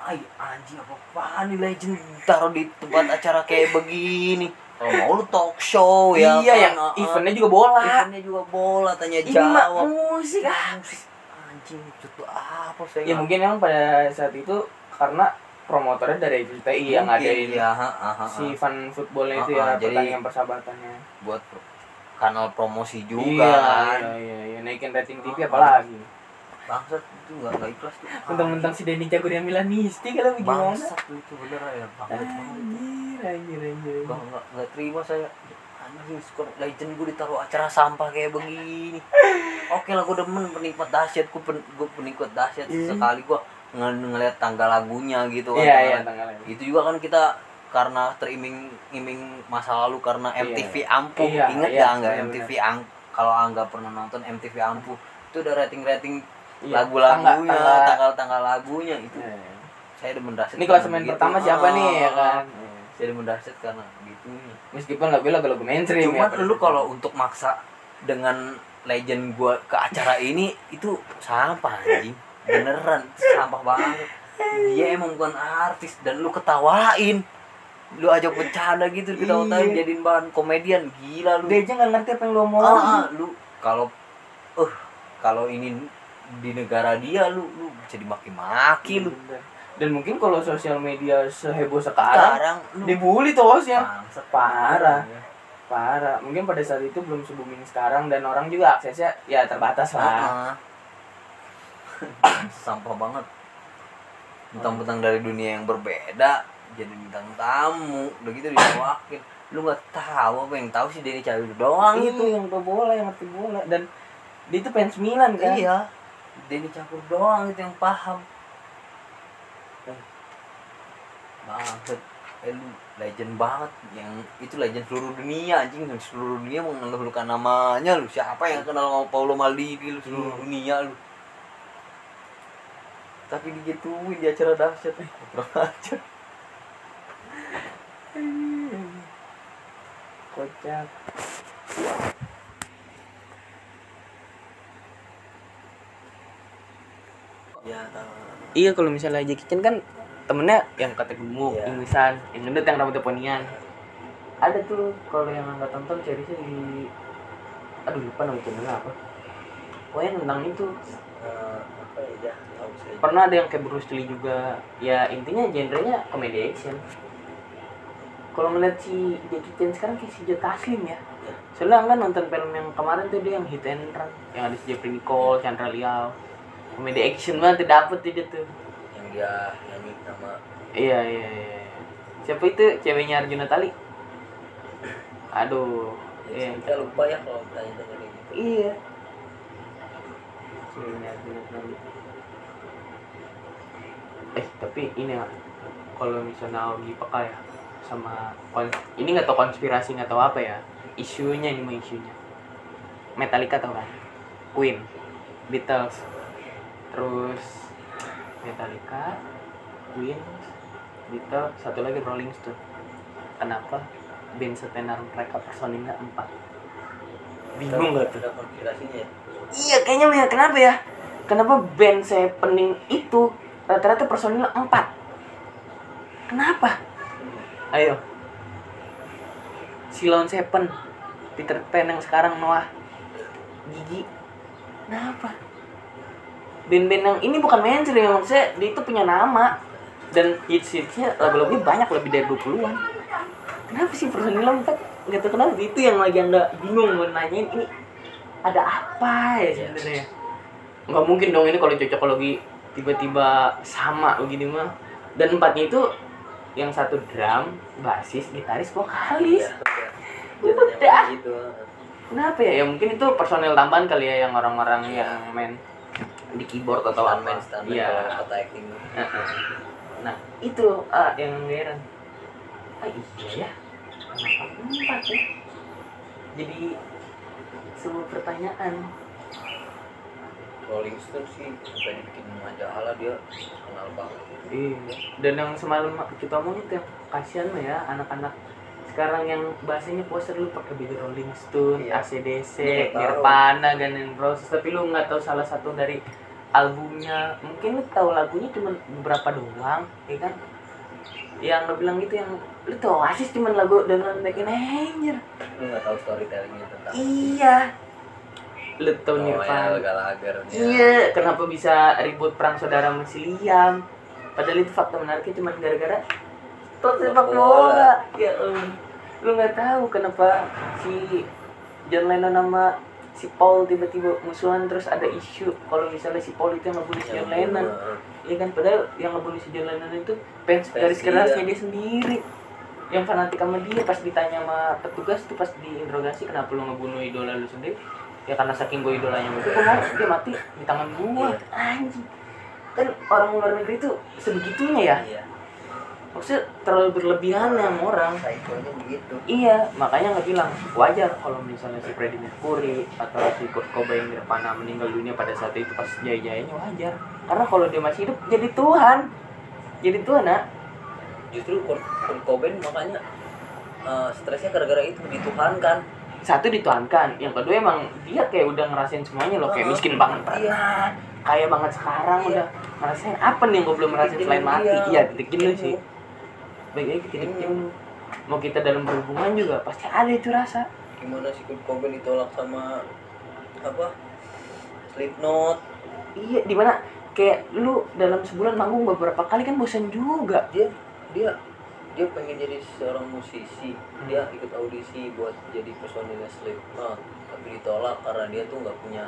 Ay, anjing apa apaan nih legend? Taruh di tempat acara kayak begini. Kalau mau lu talk show ya iya kan? yang eventnya juga bola. Eventnya juga bola tanya ini jawab. musik. Ah anjing itu apa saya ya mungkin emang pada saat itu karena promotornya dari FCTI yang Mungkin, ngadain iya, ha, ha, ha, si ha. fan footballnya itu Ah, ah, ya jadi- pertandingan persahabatannya. buat kanal promosi juga iya, kan. iya iya iya naikin rating TV ah. apalagi. Bangsat itu nggak nggak ikhlas tuh. Mentang-mentang si Denny jago dia Milanisti kalau gimana bangsat itu bener ya banget anjir anjir anjir. Nggak nggak nggak terima saya. Anjing skor legend gue ditaruh acara sampah kayak begini. Oke lah gue demen penikmat dahsyat gue pen, gue penikmat dahsyat Iya. sekali gue ng ngeliat tanggal lagunya gitu kan iya iya Tanggal- itu juga kan kita karena teriming-iming masa lalu karena Iya. MTV Ampuh. Iya, inget iya, ya nggak benar-benar. MTV Ang kalau Angga pernah nonton MTV Ampuh itu udah rating-rating Iya, lagu-lagunya tanggal- tanggal- tanggal-tanggal lagunya itu. Iya, iya. saya demen dahsyat ini klasemen begitu. pertama siapa Ah, nih ya kan? saya demen dahsyat karena gitu. Meskipun lagu lagu mainstream cuman ya, lu kalau untuk maksa dengan legend gua ke acara ini itu sampah anjing beneran sampah banget. Dia emang bukan artis dan lu ketawain. Lu ajak bercanda gitu ketawa-tawain Iya. jadiin bahan komedian. Gila lu. Dia aja nggak ngerti apa yang lu mau ah, ah, lu kalau eh kalau ini di negara dia lu lu bisa dimaki-maki lu. Dan mungkin kalau sosial media seheboh sekarang sekarang lu dibully tuh hostnya. Parah. parah. Mungkin pada saat itu belum se booming sekarang dan orang juga aksesnya ya terbatas lah. Ah. sampah banget. Mentang-mentang dari dunia yang berbeda jadi bintang tamu. Udah gitu ditawakin lu nggak tahu apa yang tahu sih Denny Cahyuk doang itu itu. yang tahu bola yang ngerti bola. Dan dia itu fans Milan kan? Iya. Denny Cahyuk doang itu yang paham. Eh, banget. Eh lu legend banget yang itu legend seluruh dunia anjing. Seluruh dunia mengeluhkan namanya lu. Siapa yang kenal sama Paulo Maldini lu? Seluruh dunia lu tapi digituin di acara dahsyat. Eh kurang ajar. Kocak. Ya tahu. Iya kalau misalnya Jackie Chan kan temennya yang kata gemuk Iya. ingusan yang gendut yang rambutnya ponian ada tuh kalau yang nggak tonton seriesnya di aduh lupa nama channelnya apa. Pokoknya tentang itu Eh, apa ya tahu saya pernah ada yang kayak Bruce Lee juga. Ya intinya genrenya komedi action kalau ngeliat si Jackie Chan sekarang kayak si Joe Taslim ya. Ya. soalnya kan nonton film yang kemarin tuh dia yang hit and run. Yang ada si Jeffrey Nicole, Chandra Liao. Komedi action banget tuh dapet dia tuh. Yang dia nyanyi sama iya iya iya. Siapa itu? Ceweknya Arjuna Tali. Aduh. Iya. kita lupa ya kalau tanya tanya kayak gitu iya eh tapi ini ya kalau misalnya lagi peka ya sama ini nggak tau konspirasi nggak tahu apa ya. Isunya ini mah isunya. Metallica tau kan Queen Beatles. Terus Metallica Queen Beatles. Satu lagi Rolling Stone. Kenapa band setenar mereka personilnya empat? Bingung gak tuh? konspirasinya ya Iya kayaknya ya kenapa ya? Kenapa band saya pening itu rata-rata personilnya empat? Kenapa? Ayo. Silon Seven, Peter Pan yang sekarang Noah, Gigi. Kenapa? Band-band yang ini bukan mainstream, maksudnya dia itu punya nama dan hits-hitsnya lagu-lagunya banyak lebih dari 20-an. Kenapa sih personilnya empat? Gak tau kenapa itu yang lagi anda bingung mau nanyain ini ada apa ya sebenarnya? Nggak mungkin dong ini kalau cocokologi tiba-tiba sama begini mah. Dan empatnya itu yang satu drum basis gitaris vokalis. Iya, Udah. gitu. Kenapa ya? Ya mungkin itu personel tambahan kali ya yang orang-orang yang main di keyboard atau apa. main standar kalau kata acting. Nah itu ah yang heran. Ah iya ya. Empat ya? Jadi sebuah pertanyaan Rolling Stone sih sampai dibikin majalah dia kenal banget Iya. Dan yang semalam kita omongin tuh yang kasihan mah ya anak-anak sekarang yang bahasanya poster lu pakai baju Rolling Stone, Iya. ACDC, tahu. Nirvana, Guns N' Roses tapi lu nggak tahu salah satu dari albumnya mungkin lu tahu lagunya cuma beberapa doang ya kan yang lu bilang gitu yang lu tahu Oasis cuma lagu dengan Taking Angel lu nggak tahu storytellingnya tentang iya lu tahu Noel Nirvana Gallagher Iya, kenapa bisa ribut perang saudara sama si Liam? Padahal itu fakta menariknya cuma gara-gara klub sepak bola. Ya ampun. Lu nggak tahu kenapa si John Lennon sama si Paul tiba-tiba musuhan terus ada isu kalau misalnya si Paul itu yang ngebunuh si John Lennon. Iya kan padahal yang ngebunuh si John Lennon itu fans garis kerasnya dia sendiri. Yang fanatik sama dia pas ditanya sama petugas tuh pas diinterogasi kenapa lu ngebunuh idola lu sendiri? Ya karena saking gue idolanya itu gua mau dia mati di tangan gua. Iya. Anjing. Kan orang luar negeri tuh sebegitunya ya. iya Maksudnya terlalu berlebihan ya sama orang. psycho-nya begitu Iya, makanya nggak bilang wajar kalau misalnya si Freddie Mercury atau si Kurt Cobain Nirvana meninggal dunia pada saat itu pas jaya-jayanya wajar. Karena kalau dia masih hidup jadi Tuhan. Jadi Tuhan, nak. Justru Kurt, Kurt Cobain makanya eh, stresnya gara-gara itu dituhankan Satu dituhankan, yang kedua emang dia kayak udah ngerasain semuanya loh, kayak miskin banget pernah, kaya banget sekarang Iya. udah ngerasain apa nih yang gue belum ngerasain selain mati? dia, Iya, titik jenuh sih. Baik lagi titik Jenuh. jenuh. Mau kita dalam berhubungan juga pasti ada itu rasa. gimana si Kurt Cobain ditolak sama apa Slipknot Iya, di mana kayak lu dalam sebulan manggung beberapa kali kan bosan juga. dia dia dia pengen jadi seorang musisi Hmm. dia ikut audisi buat jadi personilnya Slipknot tapi ditolak karena dia tuh nggak punya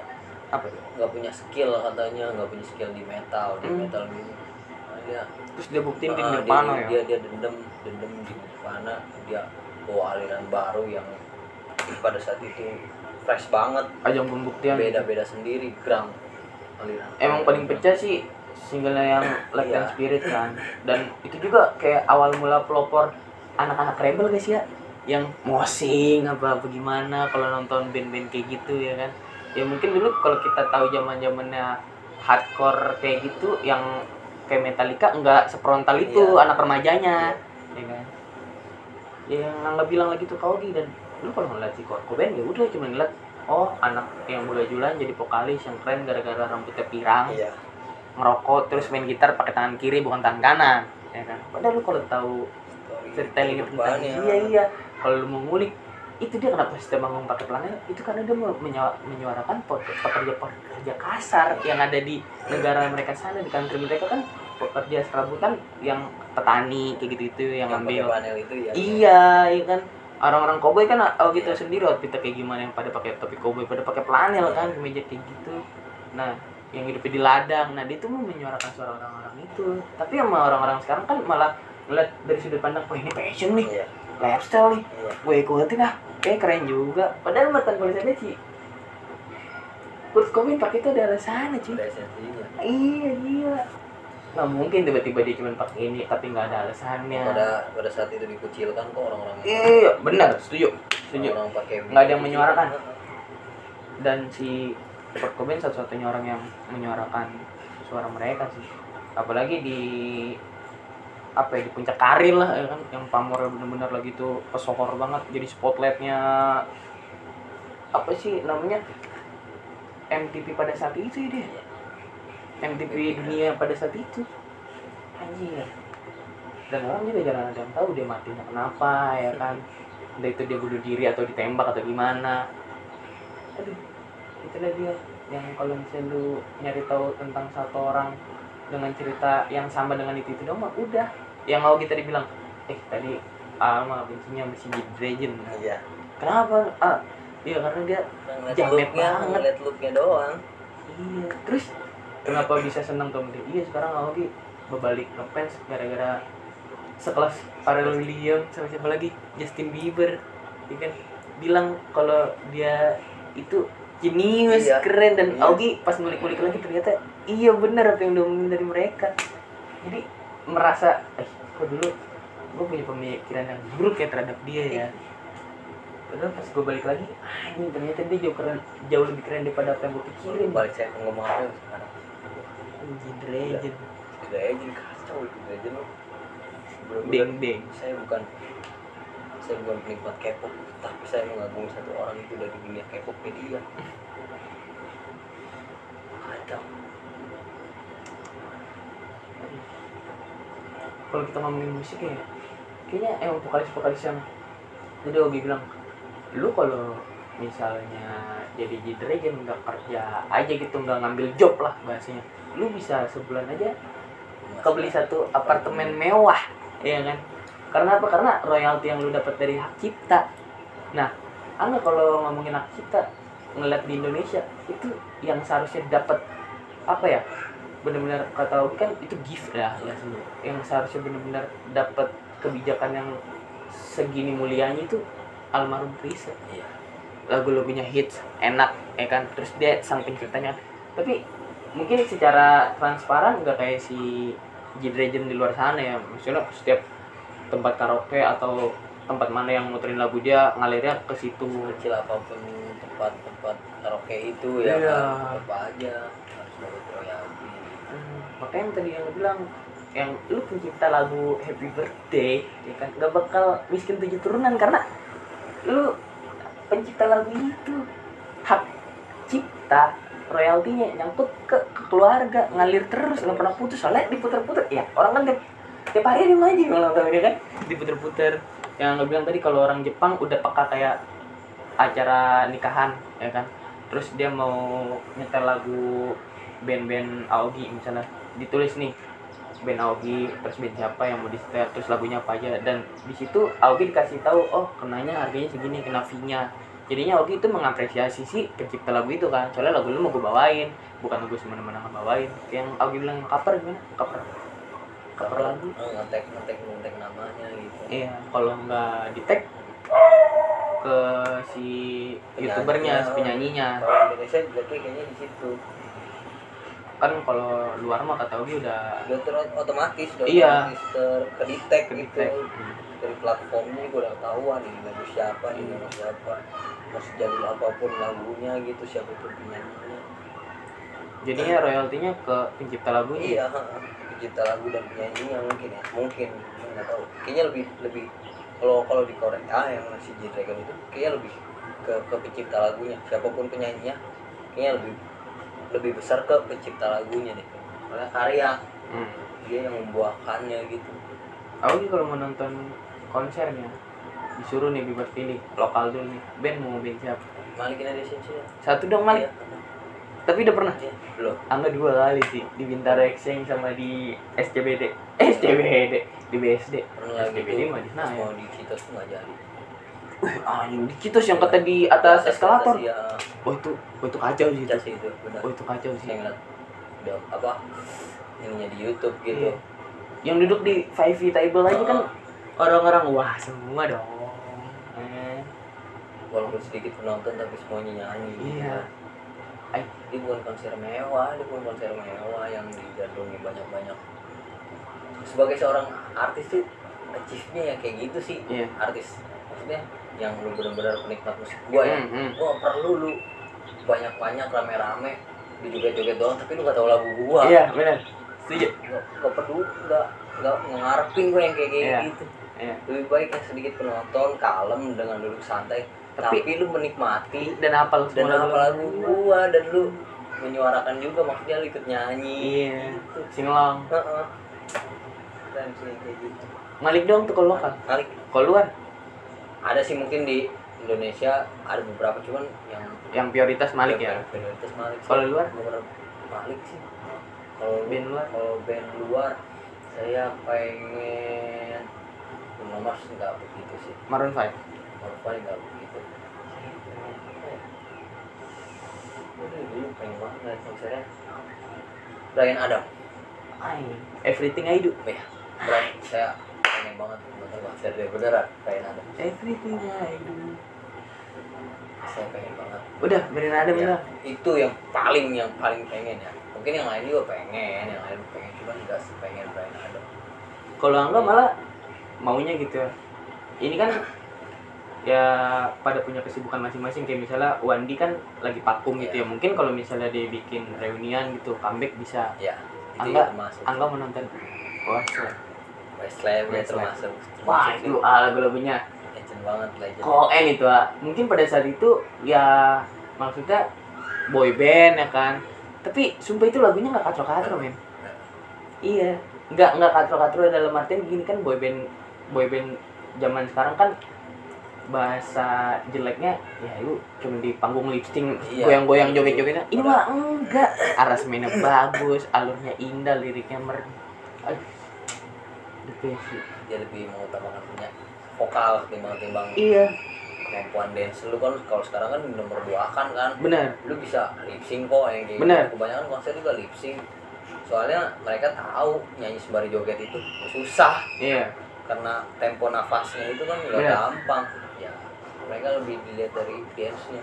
Apa nggak punya skill katanya nggak punya skill di metal di Hmm. metal gitu nah, dia Terus dia buktiin di ah, Nirvana dia, ya. dia dia dendam dendam di Nirvana dia bawa aliran baru yang pada saat itu fresh banget Ajang pembuktian. beda beda sendiri gram aliran Emang paling pecah sih singlenya yang Light Iya. and Spirit kan. Dan itu juga kayak awal mula pelopor anak-anak rebel guys ya. Yang mosing apa apa gimana kalau nonton band-band kayak gitu ya kan. Ya mungkin dulu kalau kita tahu zaman-zamannya hardcore kayak gitu yang kayak Metallica nggak sefrontal itu Iya. anak remajanya ya kan yang nggak bilang lagi tuh Kaugi dan lu kalau ngeliat si Kurt Cobain ya udah cuma ngeliat oh anak yang muda julan jadi vokalis yang keren gara-gara rambutnya pirang iya ngerokok terus main gitar pakai tangan kiri bukan tangan kanan ya kan padahal lu kalau tahu storytelling tentang kehidupannya. iya iya kalau lu mau ngulik itu dia kenapa setiap bangun pakai pelana itu karena dia menyuarakan pe- pekerja pekerja kasar yang ada di negara mereka sana di country mereka kan pekerja serabutan yang petani kayak gitu itu yang, yang panel itu ya Iya, iya kan. Orang-orang koboi kan oh gitu Iya. sendiri outfitnya kayak gimana yang pada pakai topi koboi, pada pakai flanel kan, kemeja kayak gitu. Nah, yang hidupnya di ladang. Nah, dia tuh mau menyuarakan suara orang-orang itu. Tapi sama orang-orang sekarang kan malah ngeliat dari sudut pandang, wah ini fashion nih, iya lifestyle nih, iya gue ikutin ah, kayak keren juga. Padahal mata tulisannya sih, Kurt Cobain pakai itu ada alasannya cuy. Iya, gila. Nggak mungkin tiba-tiba dia cuma pakai ini, tapi nggak ada alasannya. pada pada saat itu dikucilkan kok orang-orang yang- Iya, benar, setuju. Setuju. orang pakai Nggak ada yang menyuarakan. Dan si Kurt Cobain satu-satunya orang yang menyuarakan suara mereka sih. Apalagi di apa ya di puncak karir lah ya kan? Yang pamornya bener-bener lagi tuh pesohor banget. Jadi spotlightnya apa sih namanya? MTV pada saat itu ya dia. MTV dunia pada saat itu. Anjir dan orang juga jarang ada yang tahu dia matinya kenapa ya kan? Entah itu dia bunuh diri atau ditembak atau gimana. Aduh itulah dia yang kalau misalnya lu nyari tahu tentang satu orang dengan cerita yang sama dengan itu itu dong mah udah. Yang mau kita dibilang eh tadi mah bencinya sama si Dragon iya. Kenapa? Ah iya karena dia Jamet banget. ngeliat looknya doang. Iya. Terus kenapa bisa senang Tom dia? Iya sekarang Aoki berbalik ngefans gara-gara sekelas Pharrell Williams sama siapa lagi? Justin Bieber. Ya kan? Bilang kalau dia itu jenius Iya. keren. Dan Iya. Aoki pas ngulik-ngulik lagi ternyata iya bener apa yang diomongin dari mereka. Jadi merasa eh kok dulu gue punya pemikiran yang buruk ya terhadap dia ya? Padahal pas gue balik lagi anjing ternyata dia jauh keren jauh lebih keren daripada apa yang gue pikirin. Balik saya ngomong apa sekarang? Anjing Dragon Dragon kacau itu Dragon lo deng deng. saya bukan saya bukan penikmat K-pop tapi saya mengagumi satu orang itu dari dunia K-pop media. Ada kalau kita ngomongin musik ya kayaknya emang vokalis-vokalis yang tadi Ogi bilang lu kalau misalnya jadi G Dragon nggak kerja aja gitu nggak ngambil job lah bahasanya lu bisa sebulan aja kebeli satu apartemen mewah ya kan karena apa? Karena royalti yang lu dapat dari hak cipta. Nah anda kalau ngomongin hak cipta ngeliat di Indonesia itu yang seharusnya dapat apa ya? Benar-benar kata kan itu gift ya ya sebenarnya. yang seharusnya benar-benar dapat kebijakan yang segini mulianya itu almarhum Krisa iya. Lagu-lagunya hits enak ya kan? Terus dia sang penciptanya tapi mungkin secara transparan nggak kayak si Dragon di luar sana ya. Maksudnya setiap tempat karaoke atau tempat mana yang muterin lagu dia ngalirnya ke situ kecil apa pun tempat-tempat karaoke itu ya Iya. kan apa aja harus Hmm, makanya yang tadi yang lu bilang yang lu pencipta lagu Happy Birthday ya kan nggak bakal miskin tujuh turunan karena lu pencipta lagu itu hak cipta royaltinya nyangkut ke, ke keluarga ngalir terus nggak pernah putus soalnya diputer-puter ya orang kan tiap, hari dia aja ulang tahun dia kan? Diputer-puter. Yang lo bilang tadi kalau orang Jepang udah peka kayak acara nikahan ya kan? Terus dia mau nyetel lagu band-band Aogi misalnya. Ditulis nih band Aogi terus band siapa yang mau di setel terus lagunya apa aja. Dan di situ Aogi dikasih tahu oh kenanya harganya segini kena fee-nya. Jadinya Aogi itu mengapresiasi si pencipta lagu itu kan? Soalnya lagu lu mau gue bawain bukan gue semena-mena Kayak yang Aogi bilang cover gimana? Cover lagu. Oh, ngetek ngetek ngetek namanya gitu. Iya kalau nggak di tag ke si youtubernya si penyanyinya. Kalau Indonesia juga kayak kayaknya di situ. Kan kalau luar mah kata Ogi udah udah ter otomatis udah Iya. otomatis ter kedetek ke gitu. tag dari platformnya gue udah tahuan ini lagu siapa ini lagu siapa. Masih jadul apa pun lagunya gitu siapa pun penyanyinya. Jadinya royaltinya ke pencipta lagunya. Iya. Pencipta lagu dan penyanyinya mungkin ya mungkin nggak tahu. Kayaknya lebih lebih kalau kalau di Korea yang si G Dragon itu kayaknya lebih ke ke pencipta lagunya. Siapa pun penyanyinya kayaknya lebih lebih besar ke pencipta lagunya deh. Karena karya hmm. dia yang membuahkannya gitu. Ogi kalau mau nonton konsernya disuruh nih bebas pilih lokal dulu nih. Band mau band siapa? Malikin ada sih satu dong Malik tapi udah pernah? Iya, belum. Angga dua kali sih di Bintaro Exchange sama di SCBD eh SCBD di BSD pernah SCBD mah di Senayan mau di Citos tuh nggak jadi. Wih, anjing di Citos yang kata di atas eskalator? ya. Oh itu oh itu kacau sih itu. cas itu benar. Oh itu kacau sih. Saya ngeliat udah apa ininya di YouTube gitu. Iya. yang duduk di five table aja kan orang-orang wah semua dong. Eh, walaupun sedikit penonton tapi semuanya nyanyi gitu Iya. kan. Ay. dia bukan konser mewah dia bukan konser mewah yang digandrungi banyak-banyak sebagai seorang artis tuh achieve-nya yang kayak gitu sih iya artis maksudnya yang lu benar-benar penikmat musik gua ya Hmm, hmm. gua perlu lu banyak-banyak rame-rame di joget-joget doang tapi lu gak tahu lagu gua iya benar setuju nggak nggak perlu nggak nggak ngarepin gue yang kayak Iya. gitu Iya. lebih baik yang sedikit penonton kalem dengan duduk santai Tapi- tapi, lu menikmati dan apal dan apa lagu. gua dan lu menyuarakan juga maksudnya lu ikut nyanyi iya. Heeh. dan sih kayak gitu. Malik dong tuh kalau lokal Kali kalau luar ada sih mungkin di Indonesia ada beberapa cuman yang yang prioritas Malik ya? prioritas Malik. Kalau luar? Malik sih. Kalau Band luar? kalau band luar saya pengen Bruno Mars nggak begitu sih. Maroon 5 kalau paling nggak pengen banget konsernya Brian Adam. Everything I do. Ya Brian saya pengen banget nonton konser dia beneran Brian Adam. Everything I do. Saya pengen banget. Udah beneran ada Ya, bener itu yang paling yang paling pengen ya. Mungkin yang lain juga pengen yang lain pengen cuman nggak sepengen Brian Adam. Kalau Angga malah maunya gitu ya. Ini kan ya pada punya kesibukan masing-masing. Kayak misalnya Wandi kan lagi vakum gitu ya. Mungkin kalau misalnya dia bikin reunian gitu comeback bisa. Itu Angga- ya Angga mau nonton? Westlife Westlife ya Westlife. termasuk. Wah termasuk itu ah lagu-lagunya. Legend banget legend. Koen itu ah. mungkin pada saat itu ya maksudnya boy band ya kan. Tapi sumpah itu lagunya nggak katro katro men. Iya. Nggak nggak katro katro dalam artian gini kan boy band boy band zaman sekarang kan bahasa jeleknya ya itu cuma di panggung lipsting Iya. goyang-goyang joget-jogetnya ini mah enggak. Aransemennya bagus alurnya indah liriknya mer aduh. Sih. dia lebih mengutamakan punya vokal ketimbang timbang iya. kemampuan dance. Lu kan kalau sekarang kan nomor dua kan kan? Benar. Lu bisa lip sync kok yang kayak Bener. gitu. kebanyakan konser juga lip sync soalnya mereka tahu nyanyi sembari joget itu susah. Iya. Karena tempo nafasnya itu kan nggak Bener. gampang mereka lebih dilihat dari dance nya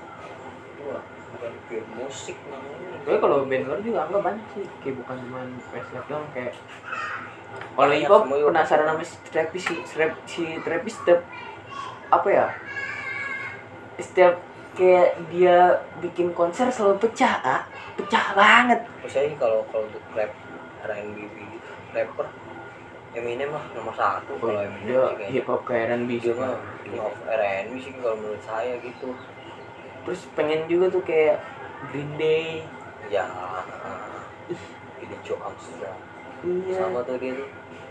wah bukan pure musik namanya Tapi kalau band luar juga enggak banyak sih, kayak bukan cuma Westlife doang kayak kalau hip hop penasaran sama si Travis si Trap si Travis setiap apa ya? Setiap kayak dia bikin konser selalu pecah, ah. pecah banget. Maksudnya kalau kalau untuk rap R&B rapper Eminem mah nomor satu kalau Eminem dia sih hip hop kayak R&B sih. mah king of R&B sih kalau menurut saya gitu. Terus pengen juga tuh kayak Green Day. ya ini Joe Armstrong. Iya. sama tuh dia tuh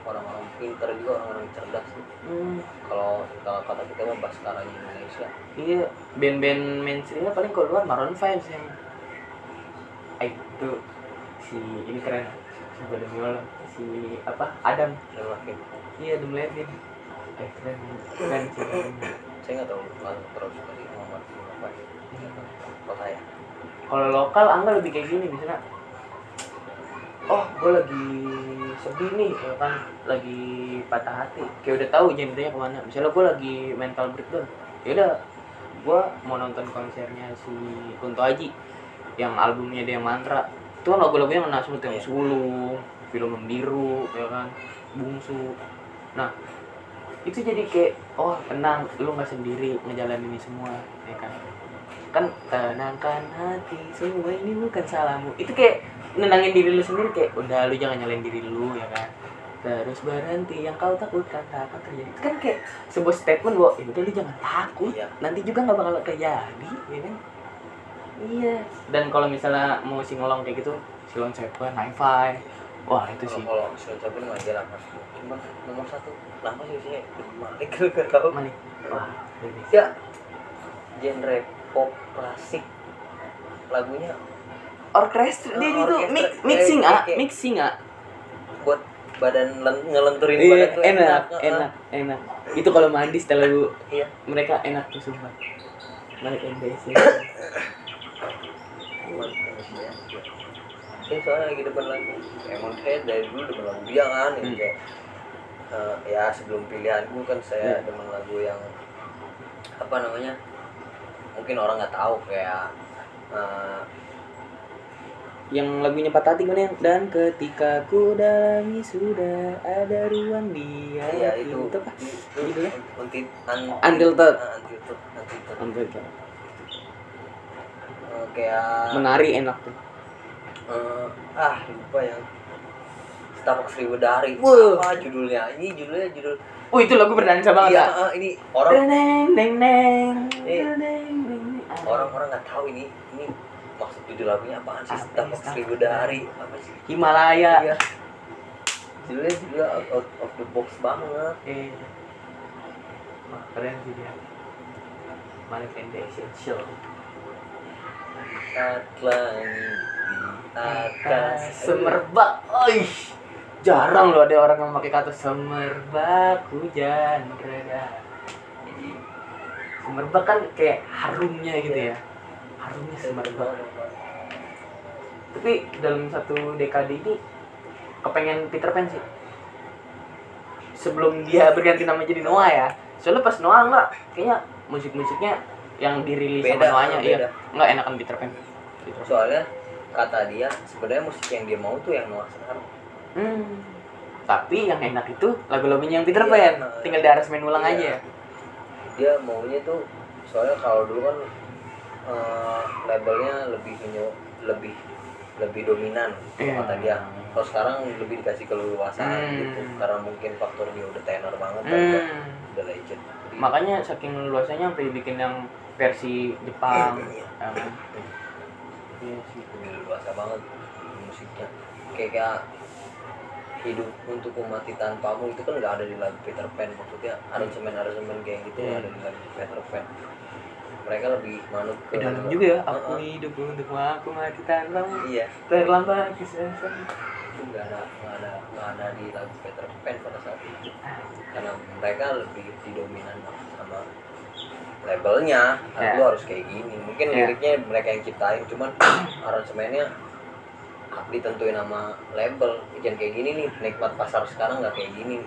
orang-orang pinter juga orang-orang cerdas tuh. Hmm, kalau kalau kata kita mah Baskara di Indonesia. Iya, band-band mainstreamnya paling kalau luar Maroon 5 sih yang eh, itu si ini keren si Badamiolo si apa Adam. Makin iya Adam Levine eh keren keren saya nggak tahu nggak terus suka sih Muhammad bin apa kalau saya kalau lokal angga lebih kayak gini misalnya oh gue lagi sedih nih ya kan? Lagi patah hati. Kayak udah tahu genrenya ke mana. Misalnya gue lagi mental breakdown. Ya udah gue mau nonton konsernya si Kunto Aji yang albumnya dia mantra. Itu kan lagu-lagunya tuh, yang Iya. sulung film membiru ya kan? Bungsu. Nah itu jadi kayak oh tenang lu nggak sendiri ngejalanin ini semua ya kan? Kan tenangkan hati semua ini bukan salahmu. Itu kayak nenangin diri lu sendiri kayak udah lu jangan nyalain diri lu ya kan? Terus berhenti yang kau takutkan tak akan terjadi. Itu kan kayak sebuah statement bahwa ya udah lu jangan takut Iya. nanti juga nggak bakal terjadi ya kan? Iya. Dan kalau misalnya mau singolong kayak gitu silon seven high five wah itu sih. Kalau Sion Seven nggak jalan mas. Cuma nomor satu nama sih saya Malik. Nggak tahu. Mana nih wah ini. Ya genre pop klasik. Lagunya orkestra dia itu mix, Kayak- mixing ah kayak- mixing ah. Buat badan len- ngelenturin Iya, badan tuh enak, Heeh. enak, enak. Itu kalau mandi setelah lu. Iya. Mereka enak tuh sumpah. Balik NBC. ini soalnya lagi depan lagu emang saya dari dulu demen lagu dia kan Hmm. kayak eh, ya sebelum pilihanku kan saya Hmm. demen lagu yang apa namanya mungkin orang nggak tahu kayak eh, Yang lagunya Patah Hati mana yang dan ketika ku dalami sudah ada ruang di iya hati. itu apa? itu Judulnya? untit an, Until. Ah, until Thought, until Thought. Eh, kayak Menari enak tuh. Eh, ah lupa yang Setapak Seribu Dari Wah. apa judulnya ini judulnya judul Oh itu lagu berdansa banget iya ah, ini orang Neng neng neng. Orang-orang nggak tahu ini ini maksud judul lagunya apaan sih Apa Setapak ya, Seribu Dari apa sih Himalaya. iya judulnya judulnya out, out of the box banget Eh. Wah, keren sih dia. Malik and the Essential. Atlan di atas semerbak. Oi jarang loh ada orang yang pakai kata semerbak. Hujan reda semerbak kan kayak harumnya gitu ya. Harumnya semerbak. Tapi dalam satu dekade ini kepengen Peter Pan sih. Sebelum dia berganti nama jadi Noah ya. Soalnya pas Noah enggak kayaknya musik-musiknya yang dirilis sama Beda, Noahnya iya. enggak enakan Peter Pan Peter Pan. soalnya kata dia sebenarnya musik yang dia mau tuh yang Noah sekarang Hmm. Tapi yang enak itu lagu-lagunya yang Peter Iya, Pan. nah. Tinggal di aransemen ulang Iya. aja. dia maunya tuh soalnya kalau dulu kan eh, labelnya lebih lebih lebih dominan Iya. kata dia kalau sekarang lebih dikasih keleluasaan Hmm. gitu karena mungkin faktor dia udah tenar banget kan udah, Hmm. udah legend Jadi, makanya saking luasnya sampai bikin yang versi Jepang Iya. Kan? iya leluasa banget musiknya. Kayak, kayak hidup untuk memati tanpamu itu kan nggak ada di lagu Peter Pan. Maksudnya aransemen aransemen kayak gitu nggak ada di lagu Peter Pan. Mereka lebih manut ke dalam juga ya aku Heeh. hidup untuk aku mati tanpamu iya. Terlambat kisah itu nggak ada nggak ada nggak ada di lagu Peter Pan pada saat itu. Karena mereka lebih didominan labelnya Ya. lu harus kayak gini. Mungkin Ya. liriknya mereka yang ciptain cuman aransemennya ditentuin sama label. Jangan kayak gini nih nikmat pasar sekarang nggak kayak gini.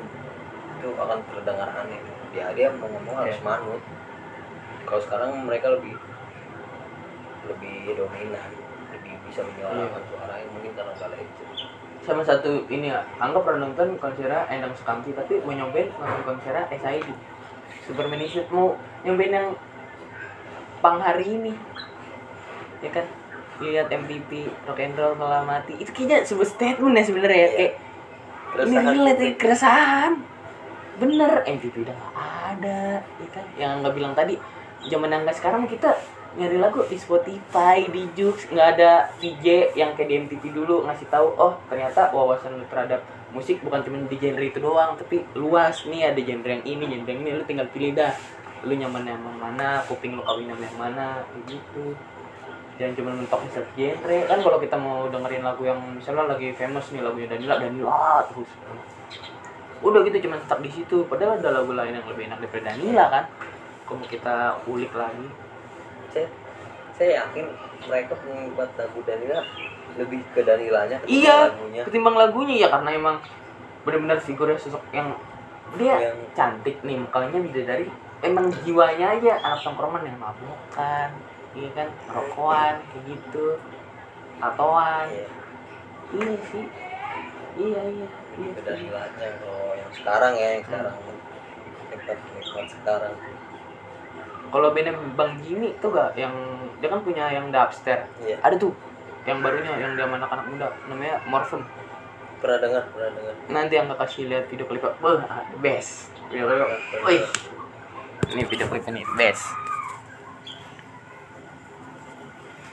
Itu akan terdengar aneh. Dia dia mau ngomong harus Ya. manut. Kalau sekarang mereka lebih lebih dominan lebih bisa menyuarakan suaranya mungkin karena nggak legend sama satu ini ya anggap pernah nonton konsernya Endang Sukamti tapi mau nyobain nonton konsernya SID Superman Issued mau nyobain yang pang hari ini. Ya kan? Lihat MVP rock and roll malah mati. Itu kayaknya sebuah statement ya sebenarnya ya Iya. kayak ini relate publik. ya, keresahan. Bener MVP udah gak ada ya kan? Yang nggak bilang tadi zaman yang sekarang kita nyari lagu di Spotify di Joox nggak ada VJ yang kayak di MTV dulu ngasih tahu oh ternyata wawasan terhadap musik bukan cuma di genre itu doang tapi luas. Nih ada genre yang ini genre yang ini lu tinggal pilih dah. Lu nyaman yang mana kuping lu kawin yang mana gitu. Jangan cuma mentok di genre. Kan kalau kita mau dengerin lagu yang misalnya lagi famous nih lagunya Danila Danila terus. Udah gitu cuma stuck di situ. Padahal ada lagu lain yang lebih enak daripada Danila kan? Kalau kita ulik lagi? Saya saya yakin mereka membuat lagu Danila lebih ke Danilanya ketimbang Iya. lagunya. ketimbang lagunya ya karena emang benar-benar figurnya sosok yang dia yang cantik nih mukanya beda dari emang jiwanya aja anak tongkrongan yang mabukan iya kan rokokan kayak gitu tatoan. Iya, iya sih. Iya iya iya ke sih. Danilanya kalau yang sekarang ya yang sekarang. Nikmat nikmat sekarang. Kalau bandnya Bang Jimmy tuh gak yang dia kan punya yang dubstep iya. Ada tuh yang barunya yang dia anak-anak muda namanya Morphin. Pernah dengar pernah dengar. Nanti yang gak kasih lihat video klipnya. Wah best. Video klipnya. Wih. ini video klipnya nih best